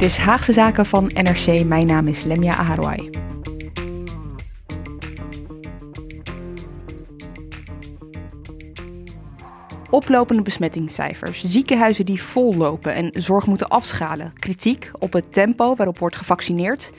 Dit is Haagse Zaken van NRC. Mijn naam is Lemia Aharwai. Oplopende besmettingscijfers, ziekenhuizen die vollopen en zorg moeten afschalen, kritiek op het tempo waarop wordt gevaccineerd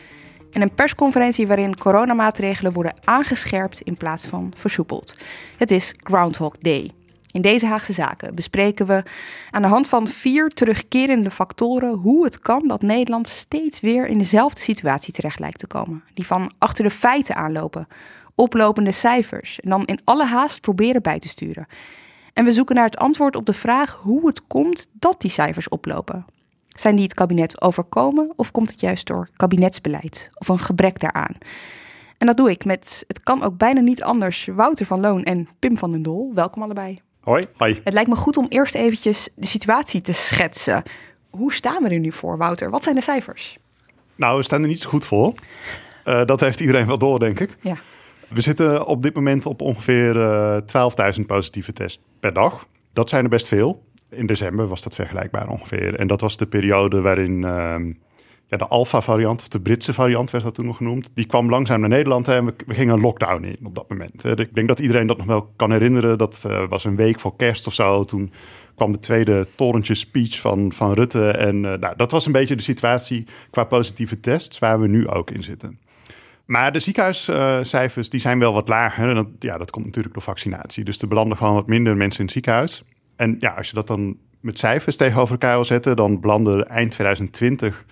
en een persconferentie waarin coronamaatregelen worden aangescherpt in plaats van versoepeld. Het is Groundhog Day. In deze Haagse Zaken bespreken we aan de hand van vier terugkerende factoren hoe het kan dat Nederland steeds weer in dezelfde situatie terecht lijkt te komen. Die van achter de feiten aanlopen, oplopende cijfers en dan in alle haast proberen bij te sturen. En we zoeken naar het antwoord op de vraag hoe het komt dat die cijfers oplopen. Zijn die het kabinet overkomen of komt het juist door kabinetsbeleid of een gebrek daaraan? En dat doe ik met, het kan ook bijna niet anders, Wouter van Loon en Pim van den Dol. Welkom allebei. Hoi. Hoi. Het lijkt me goed om eerst eventjes de situatie te schetsen. Hoe staan we er nu voor, Wouter? Wat zijn de cijfers? Nou, we staan er niet zo goed voor. Uh, dat heeft iedereen wel door, denk ik. Ja. We zitten op dit moment op ongeveer uh, 12.000 positieve tests per dag. Dat zijn er best veel. In december was dat vergelijkbaar ongeveer. En dat was de periode waarin uh, ja, de Alpha-variant, of de Britse variant werd dat toen nog genoemd, die kwam langzaam naar Nederland en we, gingen een lockdown in op dat moment. Ik denk dat iedereen dat nog wel kan herinneren. Dat uh, was een week voor kerst of zo. Toen kwam de tweede torentje speech van, van Rutte. En uh, nou, dat was een beetje de situatie qua positieve tests waar we nu ook in zitten. Maar de ziekenhuiscijfers die zijn wel wat lager. En dat, ja, dat komt natuurlijk door vaccinatie. Dus er belanden gewoon wat minder mensen in het ziekenhuis. En ja, als je dat dan met cijfers tegenover elkaar wil zetten, dan belanden eind 2020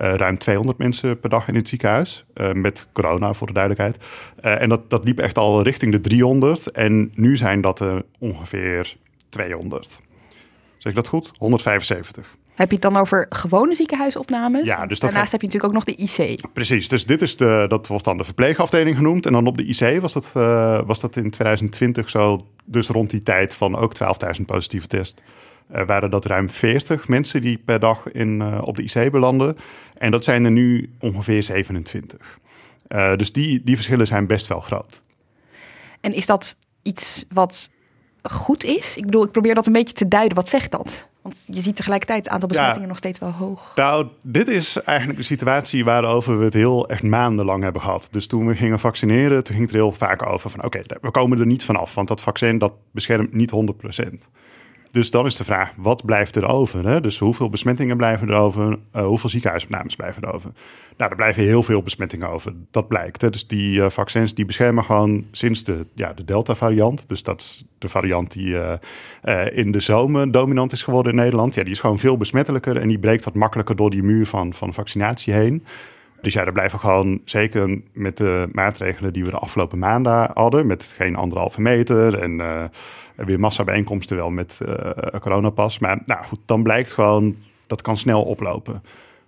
uh, ruim 200 mensen per dag in het ziekenhuis. Uh, met corona, voor de duidelijkheid. Uh, en dat, dat liep echt al richting de 300. En nu zijn dat er ongeveer 200. Zeg ik dat goed? 175. Heb je het dan over gewone ziekenhuisopnames? Ja, dus Daarnaast heb je natuurlijk ook nog de IC. Precies, dus dit is de, dat wordt dan de verpleegafdeling genoemd. En dan op de IC was dat, was dat in 2020 zo, dus rond die tijd van ook 12.000 positieve test. Uh, waren dat ruim 40 mensen die per dag in, uh, op de IC belanden. En dat zijn er nu ongeveer 27. dus die, die verschillen zijn best wel groot. En is dat iets wat goed is? Ik bedoel, ik probeer dat een beetje te duiden. Wat zegt dat? Want je ziet tegelijkertijd het aantal besmettingen ja, nog steeds wel hoog. Nou, dit is eigenlijk de situatie waarover we het heel echt maandenlang hebben gehad. Dus toen we gingen vaccineren, toen ging het er heel vaak over van... oké, okay, we komen er niet vanaf, want dat vaccin dat beschermt niet 100%. Dus dan is de vraag, wat blijft er over? Hè? Dus hoeveel besmettingen blijven er over? Uh, hoeveel ziekenhuisopnames blijven er over? Nou, er blijven heel veel besmettingen over. Dat blijkt. Hè? Dus die uh, vaccins die beschermen gewoon sinds de, ja, de Delta-variant. Dus dat is de variant die uh, in de zomer dominant is geworden in Nederland. Ja, die is gewoon veel besmettelijker en die breekt wat makkelijker door die muur van, van vaccinatie heen. Dus ja, er blijven gewoon, zeker met de maatregelen die we de afgelopen maanden hadden, met geen anderhalve meter en uh, weer massabijeenkomsten wel met uh, coronapas. Maar nou goed, dan blijkt gewoon, dat kan snel oplopen.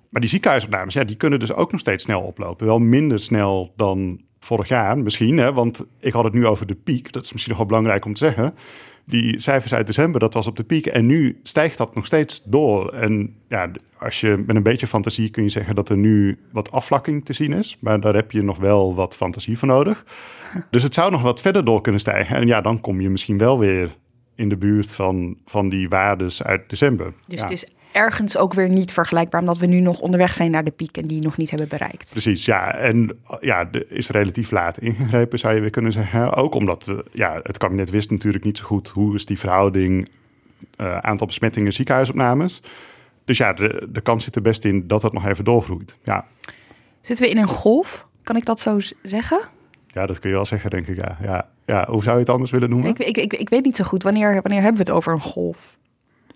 Maar die ziekenhuisopnames, ja, die kunnen dus ook nog steeds snel oplopen. Wel minder snel dan vorig jaar misschien, hè, want ik had het nu over de piek. Dat is misschien nog wel belangrijk om te zeggen die cijfers uit december, dat was op de piek. En nu stijgt dat nog steeds door. En ja, als je met een beetje fantasie kun je zeggen dat er nu wat afvlakking te zien is. Maar daar heb je nog wel wat fantasie voor nodig. Dus het zou nog wat verder door kunnen stijgen. En ja, dan kom je misschien wel weer in de buurt van, van die waardes uit december. Dus ja. het is ergens ook weer niet vergelijkbaar, omdat we nu nog onderweg zijn naar de piek en die nog niet hebben bereikt. Precies, ja. En ja, er is relatief laat ingegrepen, zou je weer kunnen zeggen. Ook omdat ja, het kabinet wist natuurlijk niet zo goed hoe is die verhouding uh, aantal besmettingen ziekenhuisopnames. Dus ja, de, de kans zit er best in dat dat nog even doorgroeit. Ja. Zitten we in een golf? Kan ik dat zo zeggen? Ja, dat kun je wel zeggen, denk ik. Ja. Ja, ja, hoe zou je het anders willen noemen? Ik, ik, ik, ik weet niet zo goed. Wanneer, wanneer hebben we het over een golf?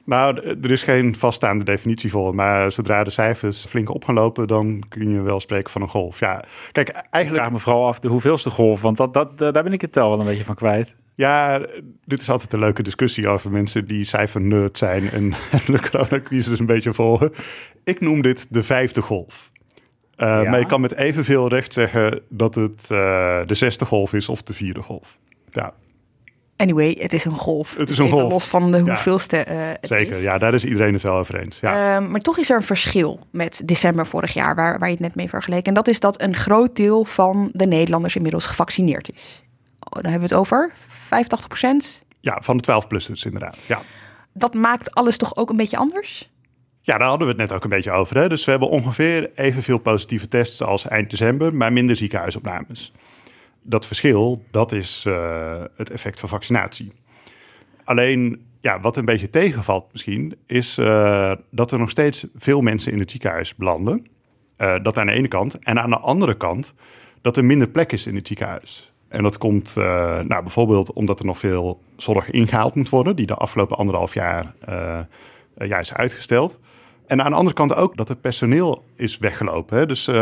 Nou, er is geen vaststaande definitie voor. Maar zodra de cijfers flink op gaan lopen, dan kun je wel spreken van een golf. Ja, kijk, eigenlijk. Ik vraag me vooral af de hoeveelste golf, want dat, dat, daar ben ik het tel wel een beetje van kwijt. Ja, dit is altijd een leuke discussie over mensen die cijfernerd zijn en, de coronacrisis een beetje volgen. Ik noem dit de vijfde golf. Uh, Maar je kan met evenveel recht zeggen dat het uh, de zesde golf is of de vierde golf. Ja. Anyway, het is een golf. Het is een golf. Los van de hoeveelste uh, het Zeker, ja, daar is iedereen het wel over eens. Ja. Ehm, maar toch is er een verschil met december vorig jaar, waar, waar je het net mee vergeleken. En dat is dat een groot deel van de Nederlanders inmiddels gevaccineerd is. Oh, dan hebben we het over 85 procent. Ja, van de 12-plussers inderdaad, ja. Dat maakt alles toch ook een beetje anders? Ja, daar hadden we het net ook een beetje over. Hè? Dus we hebben ongeveer evenveel positieve tests als eind december, maar minder ziekenhuisopnames dat verschil, dat is uh, het effect van vaccinatie. Alleen, ja, wat een beetje tegenvalt misschien, is uh, dat er nog steeds veel mensen in het ziekenhuis belanden. Uh, dat aan de ene kant. En aan de andere kant, dat er minder plek is in het ziekenhuis. En dat komt nou, bijvoorbeeld omdat er nog veel zorg ingehaald moet worden, die de afgelopen anderhalf jaar ja, is uitgesteld. En aan de andere kant ook dat het personeel is weggelopen. Hè. Dus uh,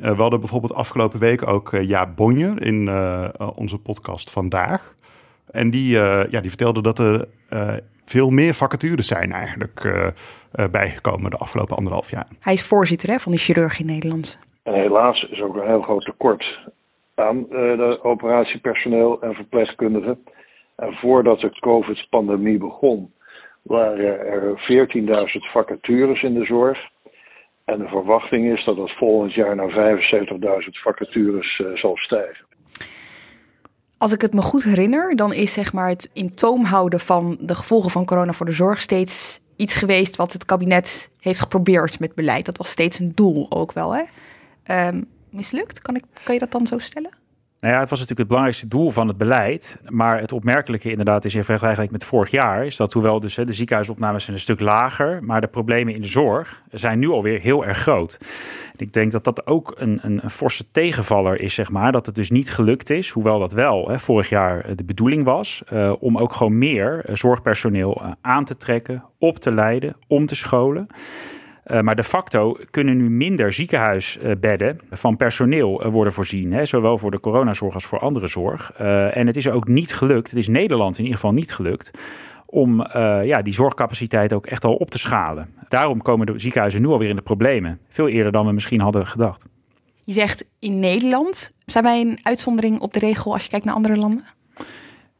we hadden bijvoorbeeld afgelopen week ook uh, Jaap Bonje in uh, onze podcast vandaag. En die, ja, die vertelde dat er veel meer vacatures zijn eigenlijk bijgekomen de afgelopen anderhalf jaar. Hij is voorzitter hè, van de chirurg in Nederland. En helaas is ook een heel groot tekort aan de operatiepersoneel en verpleegkundigen. En voordat de COVID-pandemie begon, waren er 14.000 vacatures in de zorg. En de verwachting is dat dat volgend jaar naar 75.000 vacatures uh, zal stijgen. Als ik het me goed herinner, dan is zeg maar het in toom houden van de gevolgen van corona voor de zorg steeds iets geweest wat het kabinet heeft geprobeerd met beleid. Dat was steeds een doel ook wel. Hè? Um, mislukt? Kan, ik, kan je dat dan zo stellen? Nou ja, het was natuurlijk het belangrijkste doel van het beleid. Maar het opmerkelijke inderdaad is in vergelijking met vorig jaar... is dat hoewel dus de ziekenhuisopnames zijn een stuk lager... maar de problemen in de zorg zijn nu alweer heel erg groot. Ik denk dat dat ook een, een, een, forse tegenvaller is, zeg maar. Dat het dus niet gelukt is, hoewel dat wel hè, vorig jaar de bedoeling was... Uh, om ook gewoon meer uh, zorgpersoneel aan te trekken, op te leiden, om te scholen... Uh, maar de facto kunnen nu minder ziekenhuisbedden van personeel uh, worden voorzien. Hè, zowel voor de coronazorg als voor andere zorg. En het is ook niet gelukt, het is Nederland in ieder geval niet gelukt om ja, die zorgcapaciteit ook echt al op te schalen. Daarom komen de ziekenhuizen nu alweer in de problemen. Veel eerder dan we misschien hadden gedacht. Je zegt in Nederland. Zijn wij een uitzondering op de regel als je kijkt naar andere landen?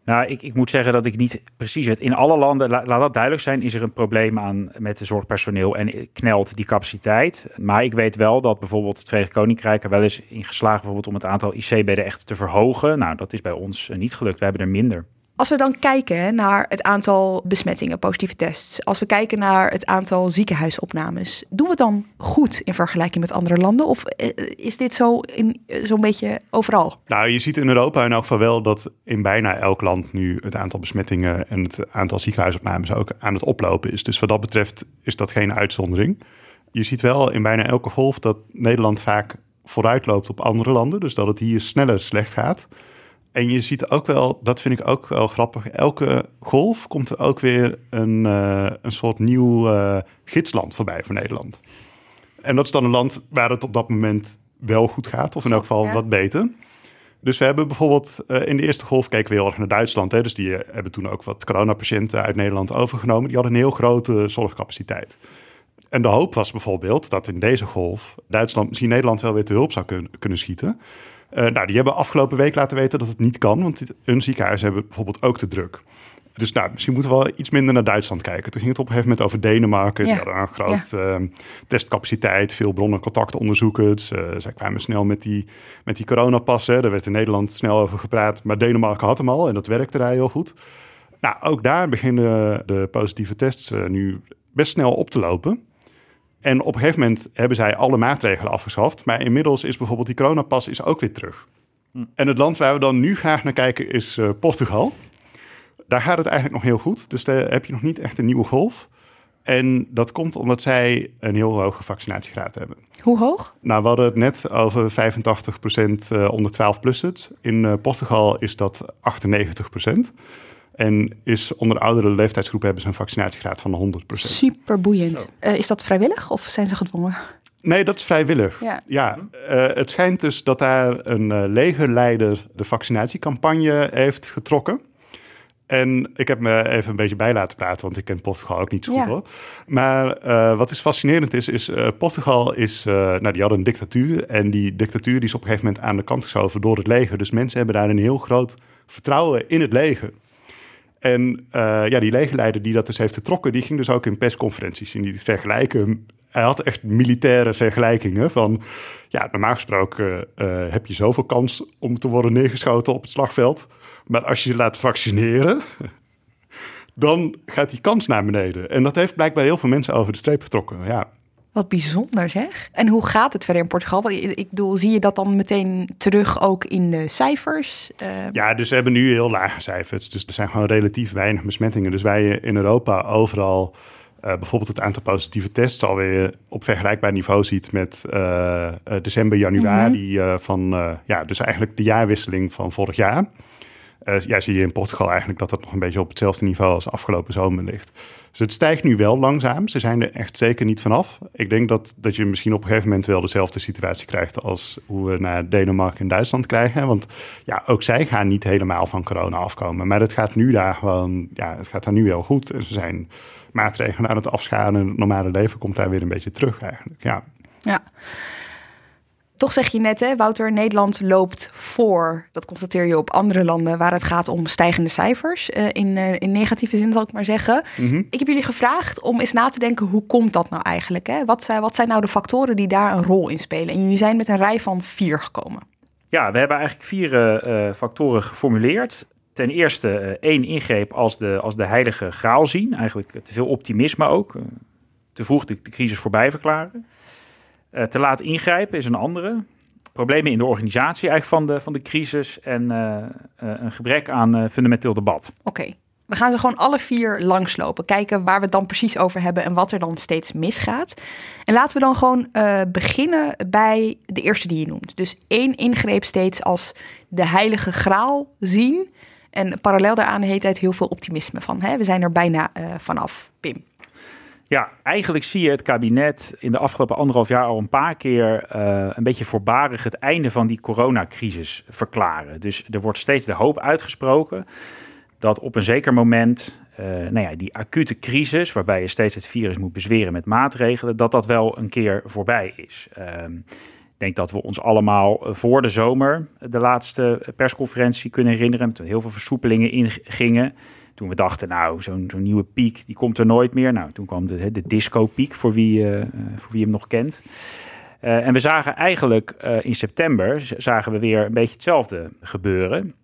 Nou, ik, ik moet zeggen dat ik niet precies weet. In alle landen, laat dat duidelijk zijn, is er een probleem aan met de zorgpersoneel en knelt die capaciteit. Maar ik weet wel dat bijvoorbeeld het Verenigd Koninkrijk er wel is in geslaagd bijvoorbeeld om het aantal IC-bedden echt te verhogen. Nou, dat is bij ons niet gelukt. We hebben er minder. Als we dan kijken naar het aantal besmettingen, positieve tests, als we kijken naar het aantal ziekenhuisopnames, doen we het dan goed in vergelijking met andere landen? Of eh, is dit zo eh, zo'n beetje overal? Nou, je ziet in Europa in elk geval wel dat in bijna elk land nu het aantal besmettingen en het aantal ziekenhuisopnames ook aan het oplopen is. Dus wat dat betreft is dat geen uitzondering. Je ziet wel in bijna elke golf dat Nederland vaak vooruit loopt op andere landen, dus dat het hier sneller slecht gaat. En je ziet ook wel, dat vind ik ook wel grappig, elke golf komt er ook weer een, uh, een soort nieuw uh, gidsland voorbij voor Nederland. En dat is dan een land waar het op dat moment wel goed gaat, of in elk geval wat beter. Dus we hebben bijvoorbeeld uh, in de eerste golf keken we heel erg naar Duitsland. Hè, dus die hebben toen ook wat coronapatiënten uit Nederland overgenomen. Die hadden een heel grote zorgcapaciteit. En de hoop was bijvoorbeeld dat in deze golf Duitsland misschien Nederland wel weer te hulp zou kunnen schieten. Uh, nou, die hebben afgelopen week laten weten dat het niet kan, want hun ziekenhuizen hebben bijvoorbeeld ook te druk. Dus nou, misschien moeten we wel iets minder naar Duitsland kijken. Toen ging het op een gegeven moment over Denemarken. Ja. Die hadden een groot ja. uh, testcapaciteit, veel bronnen- contactonderzoekers. Uh, zij kwamen snel met die, met die coronapassen. Daar werd in Nederland snel over gepraat. Maar Denemarken had hem al en dat werkte daar heel goed. Nou, ook daar beginnen de positieve tests uh, nu best snel op te lopen. En op een gegeven moment hebben zij alle maatregelen afgeschaft. Maar inmiddels is bijvoorbeeld die coronapas is ook weer terug. Hm. En het land waar we dan nu graag naar kijken is uh, Portugal. Daar gaat het eigenlijk nog heel goed. Dus daar heb je nog niet echt een nieuwe golf. En dat komt omdat zij een heel hoge vaccinatiegraad hebben. Hoe hoog? Nou, we hadden het net over 85% eh, onder 12 plus het. In uh, Portugal is dat 98%. En is onder oudere leeftijdsgroepen hebben ze een vaccinatiegraad van 100%. Super boeiend. Uh, is dat vrijwillig of zijn ze gedwongen? Nee, dat is vrijwillig. Ja. ja het schijnt dus dat daar een legerleider de vaccinatiecampagne heeft getrokken. En ik heb me even een beetje bij laten praten, want ik ken Portugal ook niet zo goed hoor. Maar uh, wat is fascinerend is, is uh, Portugal is, uh, nou die hadden een dictatuur. En die dictatuur die is op een gegeven moment aan de kant geschoven door het leger. Dus mensen hebben daar een heel groot vertrouwen in het leger. En ja, die legerleider die dat dus heeft getrokken, die ging dus ook in persconferenties in die vergelijken. Hij had echt militaire vergelijkingen van, ja, normaal gesproken heb je zoveel kans om te worden neergeschoten op het slagveld. Maar als je je laat vaccineren, dan gaat die kans naar beneden. En dat heeft blijkbaar heel veel mensen over de streep getrokken. Ja. Wat bijzonder zeg. En hoe gaat het verder in Portugal? Ik bedoel, zie je dat dan meteen terug ook in de cijfers? Uh... Ja, dus we hebben nu heel lage cijfers. Dus er zijn gewoon relatief weinig besmettingen. Dus wij in Europa overal uh, bijvoorbeeld het aantal positieve tests alweer op vergelijkbaar niveau ziet met uh, december, januari mm -hmm. van ja, dus eigenlijk de jaarwisseling van vorig jaar. Uh, ja, zie je in Portugal eigenlijk dat dat nog een beetje op hetzelfde niveau als afgelopen zomer ligt. Dus het stijgt nu wel langzaam. Ze zijn er echt zeker niet vanaf. Ik denk dat, dat je misschien op een gegeven moment wel dezelfde situatie krijgt als hoe we naar Denemarken en Duitsland krijgen. Want ja, ook zij gaan niet helemaal van corona afkomen. Maar het gaat nu daar gewoon, ja, het gaat daar nu wel goed. En ze zijn maatregelen aan het afschalen. Het normale leven komt daar weer een beetje terug eigenlijk. Ja. Ja. Toch zeg je net, hè, Wouter, Nederland loopt voor. Dat constateer je op andere landen waar het gaat om stijgende cijfers. Uh, in, uh, in negatieve zin zal ik maar zeggen. Mhm. Ik heb jullie gevraagd om eens na te denken, hoe komt dat nou eigenlijk? Hè? Wat, zijn, wat zijn nou de factoren die daar een rol in spelen? En jullie zijn met een rij van vier gekomen. Ja, we hebben eigenlijk vier uh, factoren geformuleerd. Ten eerste één ingreep als de, als de heilige graal zien. Eigenlijk te veel optimisme ook. te vroeg de, de crisis voorbij verklaren. Uh, te laat ingrijpen is een andere. Problemen in de organisatie eigenlijk van de, van de crisis en uh, uh, een gebrek aan fundamenteel debat. Oké, we gaan ze gewoon alle vier langslopen. Kijken waar we het dan precies over hebben en wat er dan steeds misgaat. En laten we dan gewoon beginnen bij de eerste die je noemt. Dus één ingreep steeds als de heilige graal zien. En parallel daaraan heet het heel veel optimisme van. Hè? We zijn er bijna vanaf, Pim. Ja, eigenlijk zie je het kabinet in de afgelopen anderhalf jaar al een paar keer uh, een beetje voorbarig het einde van die coronacrisis verklaren. Dus er wordt steeds de hoop uitgesproken dat op een zeker moment, uh, nou ja, die acute crisis, waarbij je steeds het virus moet bezweren met maatregelen, dat dat wel een keer voorbij is. Uh, ik denk dat we ons allemaal voor de zomer de laatste persconferentie kunnen herinneren, toen heel veel versoepelingen ingingen. Toen we dachten, nou, zo'n nieuwe piek, die komt er nooit meer. Nou, toen kwam de, de disco-piek, voor, wie, uh, voor wie hem nog kent. Uh, en we zagen eigenlijk uh, in september, zagen we weer een beetje hetzelfde gebeuren.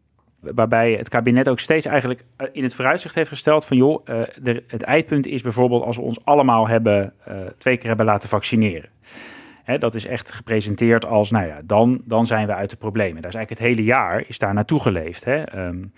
Waarbij het kabinet ook steeds eigenlijk in het vooruitzicht heeft gesteld van... joh, de, het eindpunt is bijvoorbeeld als we ons allemaal hebben, twee keer hebben laten vaccineren. Hè, dat is echt gepresenteerd als, nou ja, dan, dan zijn we uit de problemen. Daar is eigenlijk het hele jaar is daar naartoe geleefd. Hè. Um,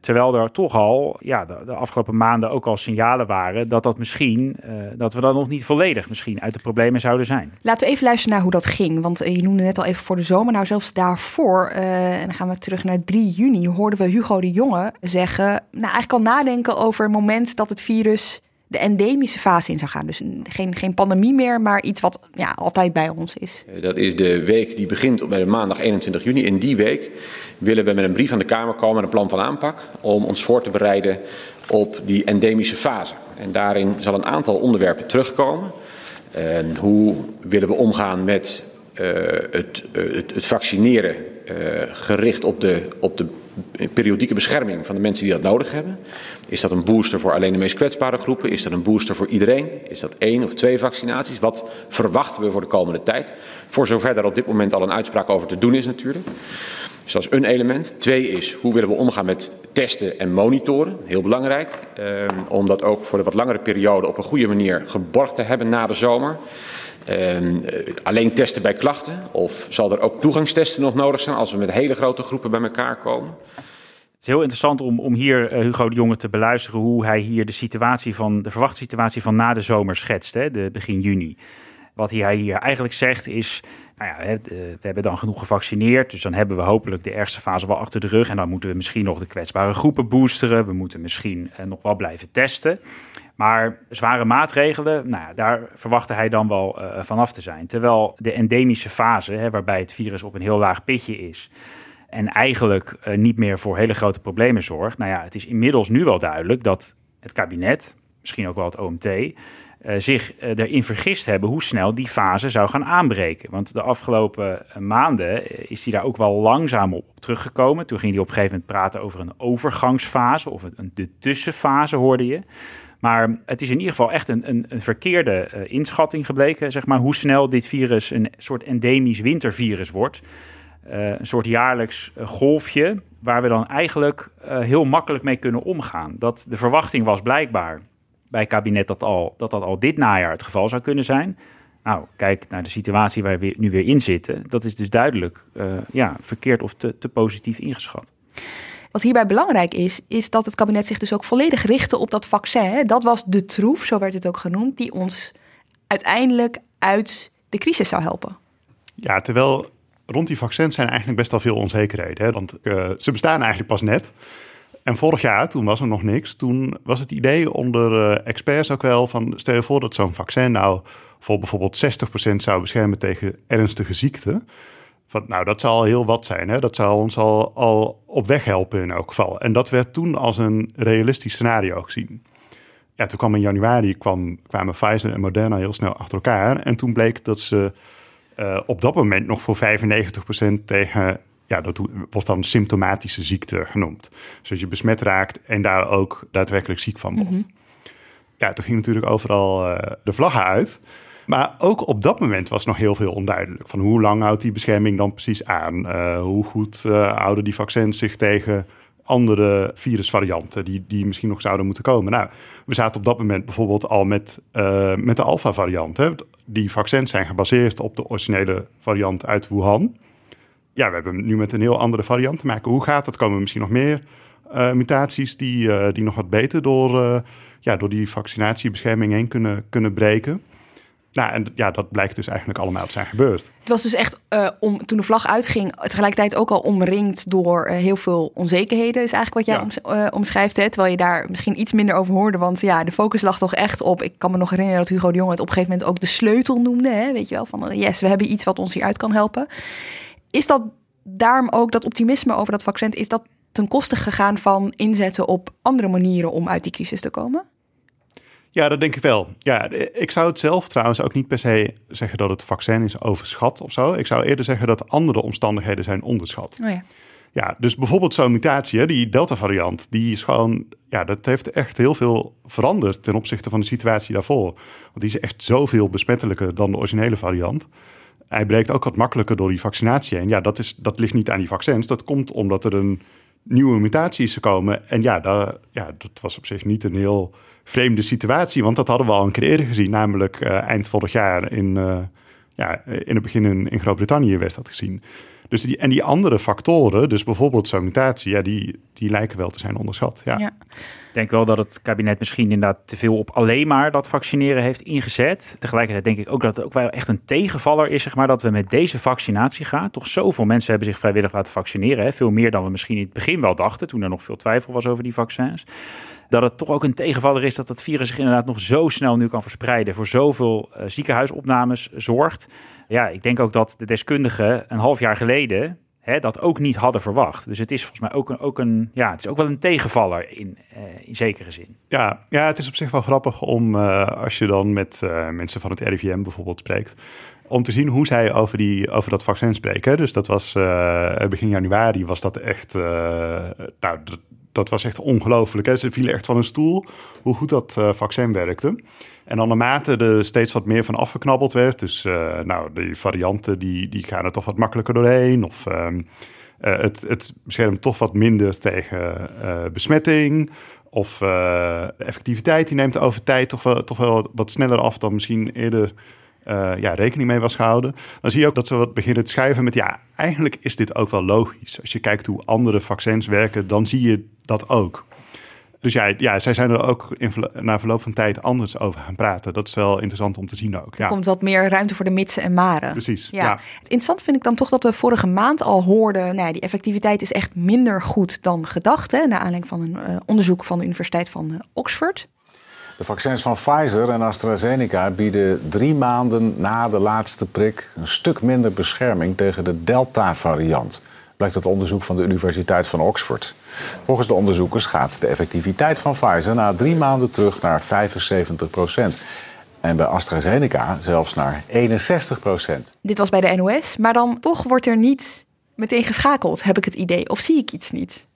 Terwijl er toch al ja, de, afgelopen maanden ook al signalen waren dat dat misschien, uh, dat we dan nog niet volledig misschien uit de problemen zouden zijn. Laten we even luisteren naar hoe dat ging. Want uh, je noemde net al even voor de zomer. Nou, zelfs daarvoor, uh, en dan gaan we terug naar 3 juni, hoorden we Hugo de Jonge zeggen, nou eigenlijk al nadenken over het moment dat het virus de endemische fase in zou gaan. Dus geen, geen pandemie meer, maar iets wat ja, altijd bij ons is. Dat is de week die begint op maandag 21 juni. In die week willen we met een brief aan de Kamer komen een plan van aanpak om ons voor te bereiden op die endemische fase. En daarin zal een aantal onderwerpen terugkomen. En hoe willen we omgaan met uh, het, uh, het, het, vaccineren gericht op de, op de periodieke bescherming van de mensen die dat nodig hebben? Is dat een booster voor alleen de meest kwetsbare groepen? Is dat een booster voor iedereen? Is dat één of twee vaccinaties? Wat verwachten we voor de komende tijd? Voor zover daar op dit moment al een uitspraak over te doen is natuurlijk. Dus dat is een element. Twee is, hoe willen we omgaan met testen en monitoren? Heel belangrijk. Eh, om dat ook voor de wat langere periode op een goede manier geborgd te hebben na de zomer. Uh, alleen testen bij klachten? Of zal er ook toegangstesten nog nodig zijn als we met hele grote groepen bij elkaar komen? Het is heel interessant om, om hier uh, Hugo de Jonge te beluisteren hoe hij hier de situatie van de verwachte situatie van na de zomer schetst, hè, de begin juni. Wat hij hier eigenlijk zegt is, nou ja, we hebben dan genoeg gevaccineerd, dus dan hebben we hopelijk de ergste fase wel achter de rug. En dan moeten we misschien nog de kwetsbare groepen boosteren. We moeten misschien uh, nog wel blijven testen. Maar zware maatregelen, nou daar verwachtte hij dan wel uh, vanaf te zijn. Terwijl de endemische fase, hè, waarbij het virus op een heel laag pitje is en eigenlijk niet meer voor hele grote problemen zorgt. Nou ja, het is inmiddels nu wel duidelijk dat het kabinet, misschien ook wel het OMT, uh, zich uh, erin vergist hebben hoe snel die fase zou gaan aanbreken. Want de afgelopen maanden is hij daar ook wel langzaam op teruggekomen. Toen ging hij op een gegeven moment praten over een overgangsfase of een, de tussenfase, hoorde je. Maar het is in ieder geval echt een, een, een verkeerde inschatting gebleken, zeg maar, hoe snel dit virus een soort endemisch wintervirus wordt. Een soort jaarlijks golfje, waar we dan eigenlijk heel makkelijk mee kunnen omgaan. Dat de verwachting was blijkbaar bij het kabinet dat, al, dat dat al dit najaar het geval zou kunnen zijn. Nou, kijk naar de situatie waar we nu weer in zitten. Dat is dus duidelijk ja, verkeerd of te, te positief ingeschat. Wat hierbij belangrijk is, is dat het kabinet zich dus ook volledig richtte op dat vaccin. Dat was de troef, zo werd het ook genoemd, die ons uiteindelijk uit de crisis zou helpen. Ja, terwijl rond die vaccins zijn eigenlijk best wel veel onzekerheden. Hè? Want uh, ze bestaan eigenlijk pas net. En vorig jaar, toen was er nog niks. Toen was het idee onder uh, experts ook wel van... stel je voor dat zo'n vaccin nou voor bijvoorbeeld 60% zou beschermen tegen ernstige ziekten... Van, nou, dat zal heel wat zijn. Hè? Dat zal ons al, al op weg helpen in elk geval. En dat werd toen als een realistisch scenario gezien. Ja, toen kwam in januari kwam, kwamen Pfizer en Moderna heel snel achter elkaar. En toen bleek dat ze uh, op dat moment nog voor 95% tegen... Ja, dat wordt dan symptomatische ziekte genoemd. Dus je besmet raakt en daar ook daadwerkelijk ziek van wordt. Mm -hmm. Ja, toen ging natuurlijk overal uh, de vlaggen uit... Maar ook op dat moment was nog heel veel onduidelijk. Van hoe lang houdt die bescherming dan precies aan? Uh, hoe goed uh, houden die vaccins zich tegen andere virusvarianten die, die misschien nog zouden moeten komen? Nou, we zaten op dat moment bijvoorbeeld al met, uh, met de alpha-variant. Hè? Die vaccins zijn gebaseerd op de originele variant uit Wuhan. Ja, we hebben nu met een heel andere variant te maken. Hoe gaat dat? Komen er misschien nog meer mutaties die, die nog wat beter door, ja, door die vaccinatiebescherming heen kunnen, kunnen breken? Nou, en ja, dat blijkt dus eigenlijk allemaal te zijn gebeurd. Het was dus echt, om, toen de vlag uitging, tegelijkertijd ook al omringd door heel veel onzekerheden, is eigenlijk wat jij ja. om, omschrijft. Hè? Terwijl je daar misschien iets minder over hoorde, want ja, de focus lag toch echt op. Ik kan me nog herinneren dat Hugo de Jonge het op een gegeven moment ook de sleutel noemde. Hè? Weet je wel, van yes, we hebben iets wat ons hieruit kan helpen. Is dat daarom ook dat optimisme over dat vaccin, is dat ten koste gegaan van inzetten op andere manieren om uit die crisis te komen? Ja, dat denk ik wel. Ja, ik zou het zelf trouwens ook niet per se zeggen dat het vaccin is overschat of zo. Ik zou eerder zeggen dat andere omstandigheden zijn onderschat. Oh ja. Ja, dus bijvoorbeeld zo'n mutatie, die Delta-variant, die is gewoon, ja, dat heeft echt heel veel veranderd ten opzichte van de situatie daarvoor. Want die is echt zoveel besmettelijker dan de originele variant. Hij breekt ook wat makkelijker door die vaccinatie heen. Ja, dat, is, dat ligt niet aan die vaccins. Dat komt omdat er een nieuwe mutatie is gekomen. En ja, ja, dat was op zich niet een heel vreemde situatie. Want dat hadden we al een keer eerder gezien. Namelijk uh, eind vorig jaar in, uh, ja, in het begin in, in Groot-Brittannië werd dat gezien. Dus die, en die andere factoren, dus bijvoorbeeld zo'n mutatie, ja, die, die lijken wel te zijn onderschat. Ja. Denk wel dat het kabinet misschien inderdaad te veel op alleen maar dat vaccineren heeft ingezet. Tegelijkertijd denk ik ook dat het ook wel echt een tegenvaller is, zeg maar, dat we met deze vaccinatie gaan. Toch zoveel mensen hebben zich vrijwillig laten vaccineren. Veel meer dan we misschien in het begin wel dachten, toen er nog veel twijfel was over die vaccins dat het toch ook een tegenvaller is dat het virus zich inderdaad nog zo snel nu kan verspreiden. Voor zoveel uh, ziekenhuisopnames zorgt. Ja, ik denk ook dat de deskundigen een half jaar geleden dat ook niet hadden verwacht. Dus het is volgens mij ook een, ook een, ja, het is ook wel een tegenvaller in, uh, in zekere zin. Ja, ja, het is op zich wel grappig om uh, als je dan met mensen van het RIVM bijvoorbeeld spreekt. om te zien hoe zij over, die, over dat vaccin spreken. Dus dat was begin januari was dat echt, nou, dat, was echt ongelooflijk. Ze vielen echt van een stoel hoe goed dat vaccin werkte. En dan naarmate er steeds wat meer van afgeknabbeld werd, dus uh, nou, die varianten die, die gaan er toch wat makkelijker doorheen. Of um, uh, het, het beschermt toch wat minder tegen besmetting. Of effectiviteit die neemt over tijd toch wel, toch wel wat sneller af dan misschien eerder ja, rekening mee was gehouden. Dan zie je ook dat ze wat beginnen te schuiven met ja, eigenlijk is dit ook wel logisch. Als je kijkt hoe andere vaccins werken, dan zie je dat ook. Dus ja, ja, zij zijn er ook in, na verloop van tijd anders over gaan praten. Dat is wel interessant om te zien ook. Er komt wat meer ruimte voor de mitsen en maren. Precies, ja. Het interessant vind ik dan toch dat we vorige maand al hoorden... Nou, die effectiviteit is echt minder goed dan gedacht... Hè, naar aanleiding van een uh, onderzoek van de Universiteit van uh, Oxford. De vaccins van Pfizer en AstraZeneca bieden drie maanden na de laatste prik... een stuk minder bescherming tegen de Delta-variant blijkt uit onderzoek van de Universiteit van Oxford. Volgens de onderzoekers gaat de effectiviteit van Pfizer na drie maanden terug naar 75 procent. En bij AstraZeneca zelfs naar 61 procent. Dit was bij de NOS, maar dan toch wordt er niet meteen geschakeld, heb ik het idee. Of zie ik iets niet?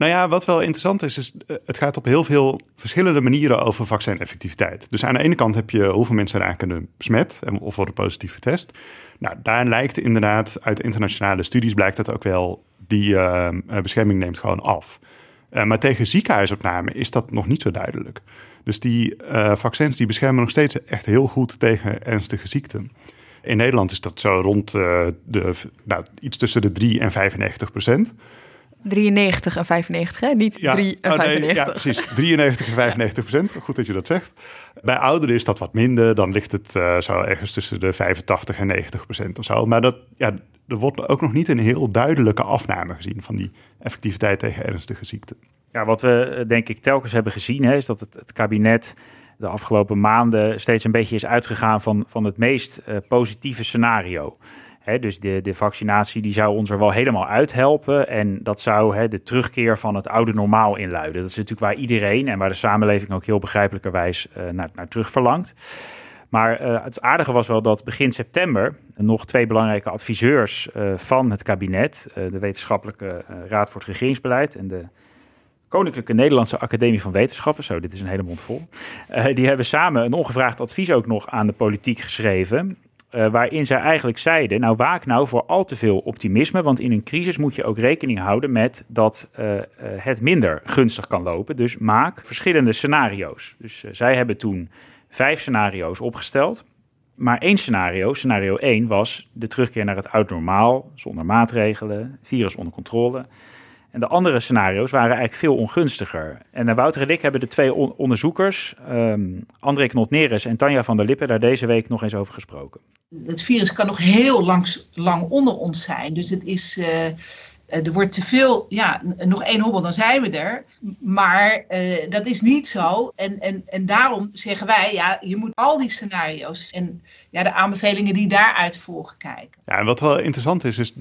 Nou ja, wat wel interessant is, is eh, het gaat op heel veel verschillende manieren over vaccineffectiviteit. Dus aan de ene kant heb je hoeveel mensen raken besmet of worden positief getest. Nou, daar lijkt inderdaad, uit internationale studies blijkt dat ook wel, die uh, bescherming neemt gewoon af. Maar tegen ziekenhuisopname is dat nog niet zo duidelijk. Dus die vaccins die beschermen nog steeds echt heel goed tegen ernstige ziekten. In Nederland is dat zo rond de, nou, iets tussen de 3 en 95 procent. 93 en 95, hè? Niet ja, 3 en oh, nee, 95. Ja, precies. 93 en 95 procent. Goed dat je dat zegt. Bij ouderen is dat wat minder. Dan ligt het uh, zo ergens tussen de 85 en 90 procent of zo. Maar dat, ja, er wordt ook nog niet een heel duidelijke afname gezien van die effectiviteit tegen ernstige ziekten. Ja, wat we eh, denk ik telkens hebben gezien, hè, is dat het, het kabinet de afgelopen maanden steeds een beetje is uitgegaan van, van het meest uh, positieve scenario dus de, de vaccinatie die zou ons er wel helemaal uithelpen. En dat zou de terugkeer van het oude normaal inluiden. Dat is natuurlijk waar iedereen en waar de samenleving ook heel begrijpelijkerwijs uh, naar, naar terug verlangt. Maar uh, het aardige was wel dat begin september nog twee belangrijke adviseurs uh, van het kabinet, de Wetenschappelijke Raad voor het Regeringsbeleid en de Koninklijke Nederlandse Academie van Wetenschappen, zo dit is een hele mond vol, die hebben samen een ongevraagd advies ook nog aan de politiek geschreven. Uh, waarin zij eigenlijk zeiden: Nou, waak nou voor al te veel optimisme. Want in een crisis moet je ook rekening houden met dat uh, uh, het minder gunstig kan lopen. Dus maak verschillende scenario's. Dus zij hebben toen vijf scenario's opgesteld. Maar één scenario, scenario 1, was de terugkeer naar het oud normaal, zonder maatregelen, virus onder controle. En de andere scenario's waren eigenlijk veel ongunstiger. En uh, Wouter en ik hebben de twee onderzoekers, um, André Knot-Neres en Tanja van der Lippen, daar deze week nog eens over gesproken. Het virus kan nog heel lang, lang onder ons zijn. Dus het is, uh, er wordt te veel, ja, nog één hobbel, dan zijn we er. Maar uh, dat is niet zo. En, en, en daarom zeggen wij, ja, je moet al die scenario's en ja, de aanbevelingen die daaruit volgen kijken. Ja, en wat wel interessant is, is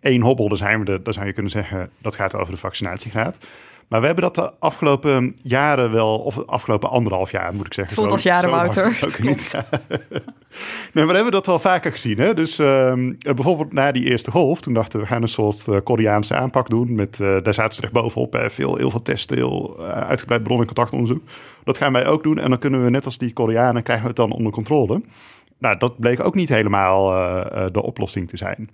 één hobbel, dan, zijn we de, dan zou je kunnen zeggen, dat gaat over de vaccinatiegraad. Maar we hebben dat de afgelopen jaren wel, of de afgelopen anderhalf jaar moet ik zeggen. Voelt als jaren, Wouter. Ook niet. nee, maar we hebben dat wel vaker gezien. Hè? Dus uh, bijvoorbeeld na die eerste golf, toen dachten we, we gaan een soort uh, Koreaanse aanpak doen. Met, uh, daar zaten ze echt bovenop, hè? Veel, heel veel testen, heel uitgebreid bron- en contactonderzoek. Dat gaan wij ook doen en dan kunnen we net als die Koreanen, krijgen we het dan onder controle. Nou, dat bleek ook niet helemaal de oplossing te zijn.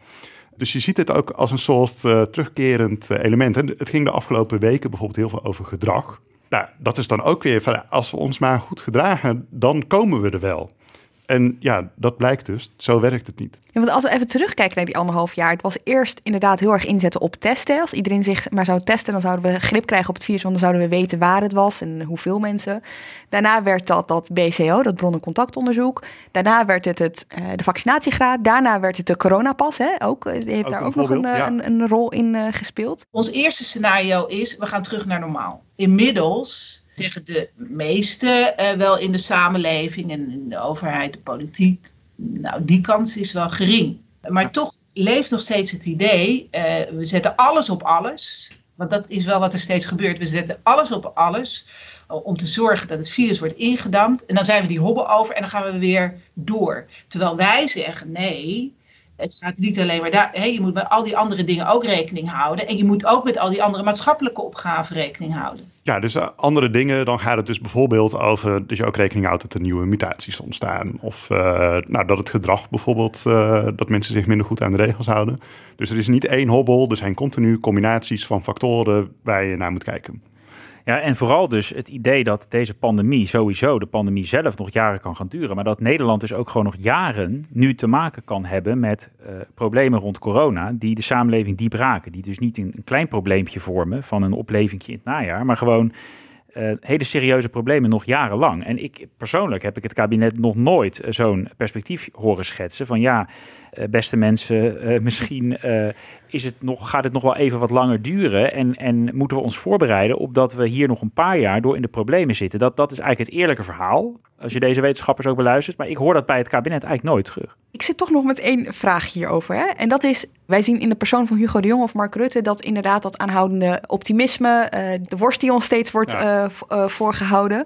Dus je ziet het ook als een soort uh, terugkerend uh, element. En het ging de afgelopen weken bijvoorbeeld heel veel over gedrag. Nou, dat is dan ook weer van als we ons maar goed gedragen, dan komen we er wel. En ja, dat blijkt dus. Zo werkt het niet. Ja, want als we even terugkijken naar die anderhalf jaar. Het was eerst inderdaad heel erg inzetten op testen. Als iedereen zich maar zou testen, dan zouden we grip krijgen op het virus. Want dan zouden we weten waar het was en hoeveel mensen. Daarna werd dat dat BCO, dat bron- en contactonderzoek. Daarna werd het, het uh, de vaccinatiegraad. Daarna werd het de coronapas. Hè, ook, eh, die heeft daar ook nog een, ja. een, een, rol in uh, gespeeld. Ons eerste scenario is, we gaan terug naar normaal. Inmiddels zeggen de meesten uh, wel in de samenleving en in de overheid, de politiek. Nou, die kans is wel gering. Maar toch leeft nog steeds het idee, uh, we zetten alles op alles. Want dat is wel wat er steeds gebeurt. We zetten alles op alles om te zorgen dat het virus wordt ingedampt. En dan zijn we die hobbel over en dan gaan we weer door. Terwijl wij zeggen nee. Het gaat niet alleen maar daar. Hè, je moet met al die andere dingen ook rekening houden. En je moet ook met al die andere maatschappelijke opgaven rekening houden. Ja, dus uh, andere dingen, dan gaat het dus bijvoorbeeld over dat je ook rekening houdt dat er nieuwe mutaties ontstaan. Of uh, nou, dat het gedrag bijvoorbeeld, uh, dat mensen zich minder goed aan de regels houden. Dus er is niet één hobbel, er zijn continu combinaties van factoren waar je naar moet kijken. Ja, en vooral dus het idee dat deze pandemie sowieso, de pandemie zelf, nog jaren kan gaan duren. Maar dat Nederland dus ook gewoon nog jaren nu te maken kan hebben met uh, problemen rond corona. Die de samenleving diep raken. Die dus niet een, een klein probleempje vormen van een opleving in het najaar. Maar gewoon uh, hele serieuze problemen nog jarenlang. En ik persoonlijk heb ik het kabinet nog nooit uh, zo'n perspectief horen schetsen. Van ja, uh, beste mensen, misschien is het nog, gaat het nog wel even wat langer duren. En, en moeten we ons voorbereiden op dat we hier nog een paar jaar door in de problemen zitten. Dat, dat is eigenlijk het eerlijke verhaal. Als je deze wetenschappers ook beluistert. Maar ik hoor dat bij het kabinet eigenlijk nooit terug. Ik zit toch nog met één vraag hierover. Hè? En dat is, wij zien in de persoon van Hugo de Jong of Mark Rutte... dat inderdaad dat aanhoudende optimisme, de worst die ons steeds wordt ja. voorgehouden.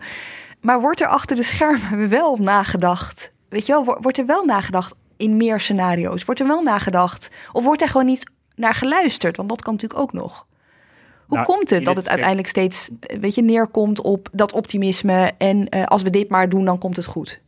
Maar wordt er achter de schermen wel nagedacht? Weet je wel, wordt er wel nagedacht in meer scenario's? Wordt er wel nagedacht? Of wordt er gewoon niet naar geluisterd? Want dat kan natuurlijk ook nog. Hoe nou, komt het dat het uiteindelijk steeds weet je, neerkomt op dat optimisme en uh, als we dit maar doen, dan komt het goed?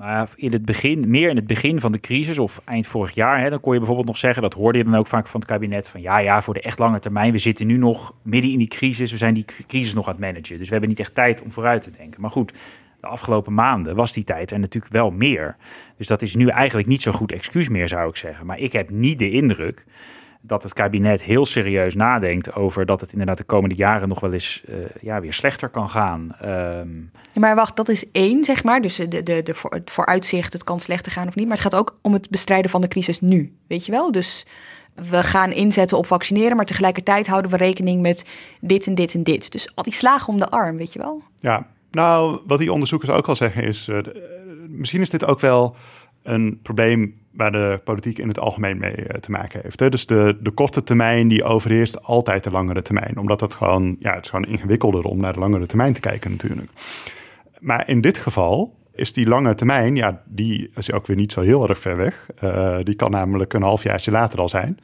Nou in het begin, meer in het begin van de crisis of eind vorig jaar, hè, dan kon je bijvoorbeeld nog zeggen, dat hoorde je dan ook vaak van het kabinet, van ja, ja, voor de echt lange termijn, we zitten nu nog midden in die crisis, we zijn die crisis nog aan het managen. Dus we hebben niet echt tijd om vooruit te denken. Maar goed, de afgelopen maanden was die tijd er natuurlijk wel meer. Dus dat is nu eigenlijk niet zo'n goed excuus meer, zou ik zeggen. Maar ik heb niet de indruk dat het kabinet heel serieus nadenkt over dat het inderdaad de komende jaren nog wel eens uh, ja, weer slechter kan gaan. Um... Ja, maar wacht, dat is één, zeg maar. Dus de, de, de voor, het vooruitzicht, het kan slechter gaan of niet. Maar het gaat ook om het bestrijden van de crisis nu, weet je wel? Dus we gaan inzetten op vaccineren, maar tegelijkertijd houden we rekening met dit en dit en dit. Dus al die slagen om de arm, weet je wel? Ja, nou, wat die onderzoekers ook al zeggen is, uh, misschien is dit ook wel een probleem waar de politiek in het algemeen mee uh, te maken heeft. Hè? Dus de, de korte termijn die overheerst altijd de langere termijn. Omdat dat gewoon, ja, het is gewoon ingewikkelder om naar de langere termijn te kijken natuurlijk. Maar in dit geval is die lange termijn, ja, die is ook weer niet zo heel erg ver weg. Uh, die kan namelijk een halfjaartje later al zijn.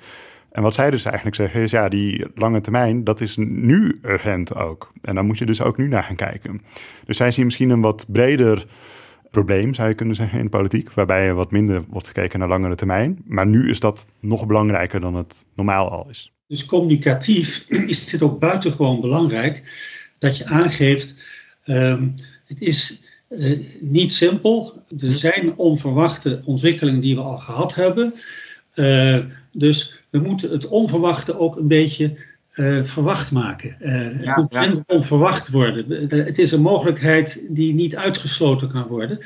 En wat zij dus eigenlijk zeggen is, ja, die lange termijn, dat is nu urgent ook. En dan moet je dus ook nu naar gaan kijken. Dus zij zien misschien een wat breder probleem, zou je kunnen zeggen, in de politiek. Waarbij er wat minder wordt gekeken naar langere termijn. Maar nu is dat nog belangrijker dan het normaal al is. Dus communicatief is dit ook buitengewoon belangrijk. Dat je aangeeft, um, het is uh, niet simpel. Er zijn onverwachte ontwikkelingen die we al gehad hebben. Uh, dus we moeten het onverwachte ook een beetje uh, verwacht maken. Uh, ja, het moet minder ja. onverwacht worden. Het is een mogelijkheid die niet uitgesloten kan worden.